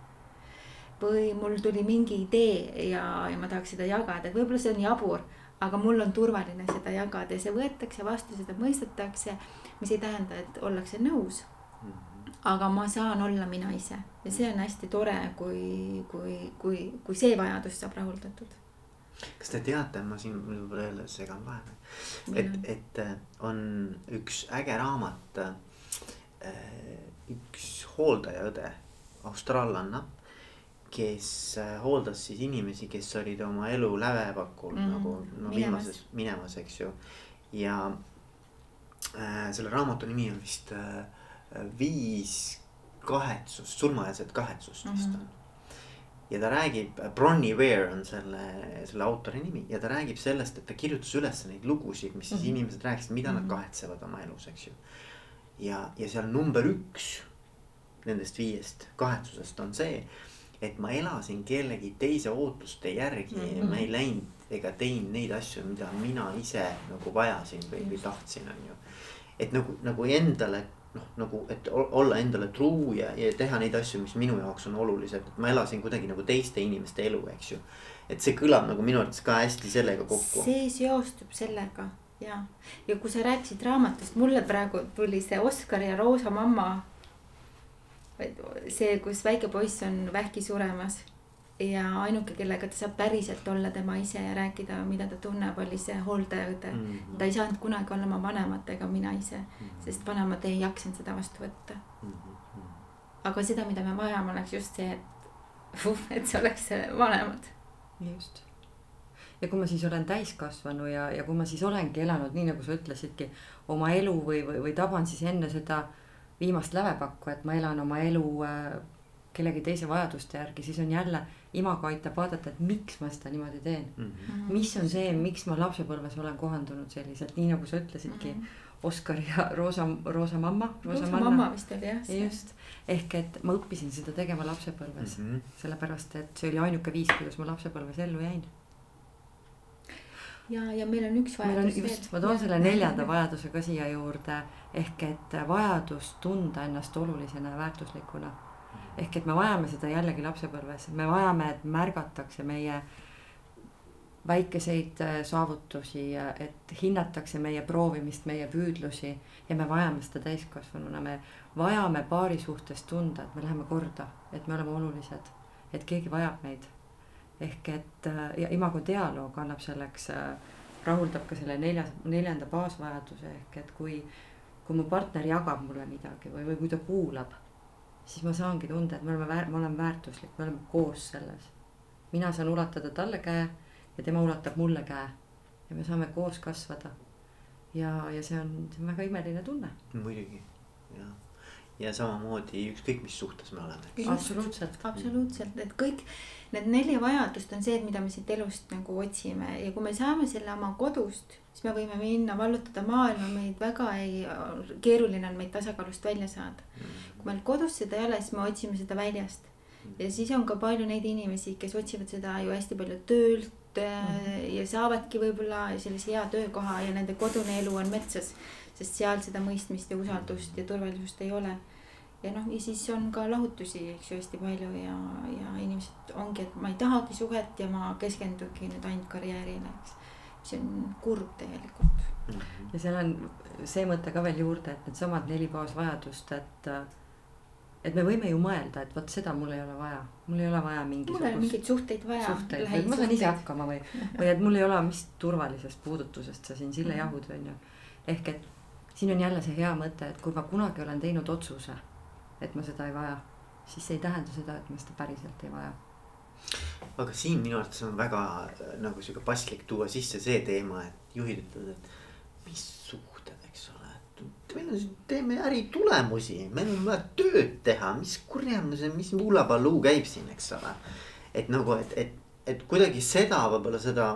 või mul tuli mingi idee ja, ja ma tahaks seda jagada, et võib-olla see on jabur aga mul on turvaline seda jagada ja see võetakse vastu, seda mõistetakse, mis ei tähenda, et ollakse nõus. Mhm. aga ma saan olla mina ise ja see on hästi tore, kui, kui, kui, kui see vajadus saab rahuldatud. kas te teate, ma siin võib-olla jälle segan vahele, et, et äh, on üks äge raamat. Äh, üks hooldajaõde, austraallanna kes äh, hooldas siis inimesi, kes olid oma elu lävepakul mm -hmm. nagu no viimases, minemas, eks ju. ja äh, selle raamatu nimi on vist äh, Viis kahetsust, surmaeelset kahetsust mm -hmm. vist on. ja ta räägib, Bronnie Ware on selle, selle autori nimi ja ta räägib sellest, et ta kirjutas üles neid lugusid, mis siis mm -hmm. inimesed rääkisid, mida mm -hmm. nad mhm. kahetsevad oma elus, eks ju. ja, ja seal number üks nendest viiest kahetsusest on see et ma elasin kellegi teise ootuste järgi mm, -hmm. ma ei läinud ega teinud neid asju, mida mina ise nagu vajasin või, või tahtsin, on ju. et nagu, nagu endale noh, nagu, et olla endale truu ja, ja teha neid asju, mis minu jaoks on olulised, et ma elasin kuidagi nagu teiste inimeste elu, eks ju. et see kõlab nagu minu arvates ka hästi sellega kokku. see seostub sellega ja, ja kui sa rääkisid raamatust, mulle praegu tuli see Oskar ja Roosa mamma see, kus väike poiss on vähki suremas ja ainuke, kellega ta saab päriselt olla tema ise ja rääkida, mida ta tunneb, oli see hooldajaõde mm. -hmm. ta ei saanud kunagi olla oma vanematega mina ise mm, -hmm. sest vanemad ei jaksanud seda vastu võtta mm. -hmm. aga seda, mida me vajame, oleks just see, et uh, et see oleks vanemad. just. ja kui ma siis olen täiskasvanu ja, ja kui ma siis olengi elanud nii, nagu sa ütlesidki, oma elu või, või, või taban siis enne seda viimast lävepakku, et ma elan oma elu äh, kellegi teise vajaduste järgi, siis on jälle, imago aitab vaadata, et miks ma seda niimoodi teen mm. -hmm. mis on see, miks ma lapsepõlves olen kohandunud selliselt, nii nagu sa ütlesidki mm. -hmm. Oskar ja Roosa, Roosa mamma. Roosa mamma vist oli jah. just, ehk et ma õppisin seda tegema lapsepõlves mm, -hmm. sellepärast et see oli ainuke viis, kuidas ma lapsepõlves ellu jäin ja, ja meil on üks vajadus veel. ma toon selle neljanda vajaduse ka siia juurde. Ehk et vajadus tunda ennast olulisena ja väärtuslikuna. ehk et me vajame seda jällegi lapsepõlves, me vajame, et märgatakse meie väikeseid äh, saavutusi, et hinnatakse meie proovimist, meie püüdlusi. Ja me vajame seda täiskasvanuna, me vajame paari suhtes tunda, et me läheme korda, et me oleme olulised, et keegi vajab meid ehk et äh, ja imago dialoog annab selleks, äh, rahuldab ka selle neljas, neljanda baasvajaduse ehk et kui, kui mu partner jagab mulle midagi või, või kui ta kuulab, siis ma saangi tunda, et me oleme väär-, ma olen väärtuslik, me oleme koos selles. mina saan ulatada talle käe ja tema ulatab mulle käe ja me saame koos kasvada. ja, ja see on, see on väga imeline tunne. muidugi, jah ja samamoodi ükskõik, mis suhtes me oleme. absoluutselt. absoluutselt, et kõik need neli vajadust on see, mida me siit elust nagu otsime ja kui me saame selle oma kodust, siis me võime minna vallutada maailma, meid väga ei, keeruline on meid tasakaalust välja saada. kui meil kodus seda ei ole, siis me otsime seda väljast ja siis on ka palju neid inimesi, kes otsivad seda ju hästi palju töölt mm. ja saavadki võib-olla sellise hea töökoha ja nende kodune elu on metsas. Sest seal seda mõistmist ja usaldust ja turvalisust ei ole. ja noh, ja siis on ka lahutusi, eks ju, hästi palju ja, ja inimesed ongi, et ma ei tahagi suhet ja ma keskendungi nüüd ainult karjäärile, eks. see on kurb tegelikult. Mhm. ja seal on see mõte ka veel juurde, et needsamad neli baasvajadust, et et me võime ju mõelda, et vot seda mul ei ole vaja, mul ei ole vaja mingisugust. mul ei ole mingeid suhteid vaja. suhteid, või ma saan ise hakkama või, või et mul ei ole, mis turvalisest puudutusest sa siin sille mhm. jahud, on ju. ehk et siin on jälle see hea mõte, et kui ma kunagi olen teinud otsuse, et ma seda ei vaja, siis see ei tähenda seda, et ma seda päriselt ei vaja aga siin minu arvates on väga nagu sihuke paslik tuua sisse see teema, et juhid ütlevad, et mis meil on siin, teeme äritulemusi, meil on vaja tööd teha, mis kurjamuse, mis hullapalluu käib siin, eks ole. et nagu, et, et, et kuidagi seda võib-olla seda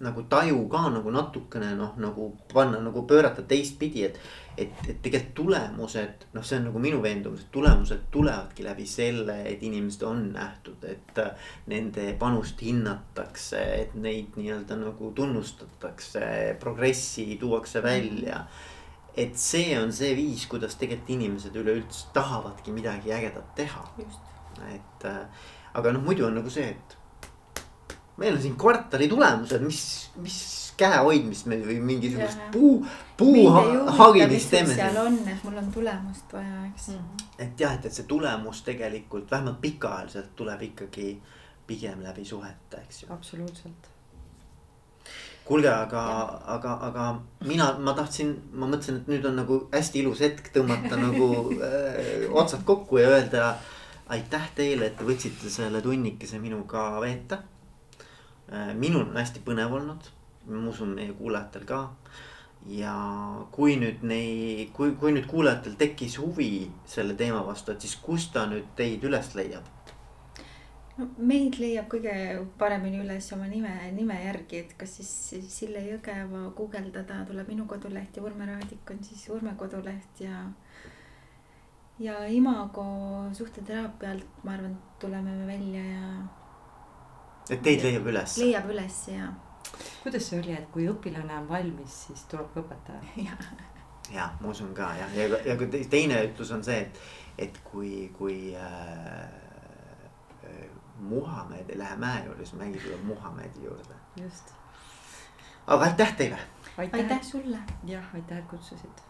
nagu taju ka nagu natukene noh, nagu panna nagu pöörata teistpidi, et. et, et tegelikult tulemused, noh, see on nagu minu veendumus, et tulemused tulevadki läbi selle, et inimesed on nähtud, et. Nende panust hinnatakse, et neid nii-öelda nagu tunnustatakse, progressi tuuakse välja et see on see viis, kuidas tegelikult inimesed üleüldse tahavadki midagi ägedat teha. et äh, aga noh, muidu on nagu see, et meil on siin kvartali tulemused, mis, mis käehoidmist me või mingisugust ja, puu, puu hagimist teeme. seal on, et mul on tulemust vaja, eks mm. -hmm. et jah, et, et see tulemus tegelikult vähemalt pikaajaliselt tuleb ikkagi pigem läbi suhete, eks ju. absoluutselt kuulge, aga, aga, aga mina, ma tahtsin, ma mõtlesin, et nüüd on nagu hästi ilus hetk tõmmata nagu äh, otsad kokku ja öelda aitäh teile, et te võtsite selle tunnikese minuga veeta. Minul on hästi põnev olnud, ma usun meie kuulajatel ka. ja kui nüüd nei-, kui, kui nüüd kuulajatel tekkis huvi selle teema vastu, et siis kust ta nüüd teid üles leiab no meid leiab kõige paremini üles oma nime, nime järgi, et kas siis Sille Jõgeva guugeldada tuleb minu koduleht ja Urme Raadik on siis Urme koduleht ja. ja Imago suhteteraapia alt, ma arvan, tuleme me välja ja. Et teid leiab üles? leiab üles ja. kuidas see oli, et kui õpilane on valmis, siis tuleb ka õpetaja? ja ma usun ka jah, ja, ja, ja teine ütlus on see, et, et kui, kui äh, Muhamed ei lähe mäe juurde, siis mägi tuleb Muhamedi juurde. just. aga aitäh teile. aitäh sulle. jah, aitäh, et kutsusid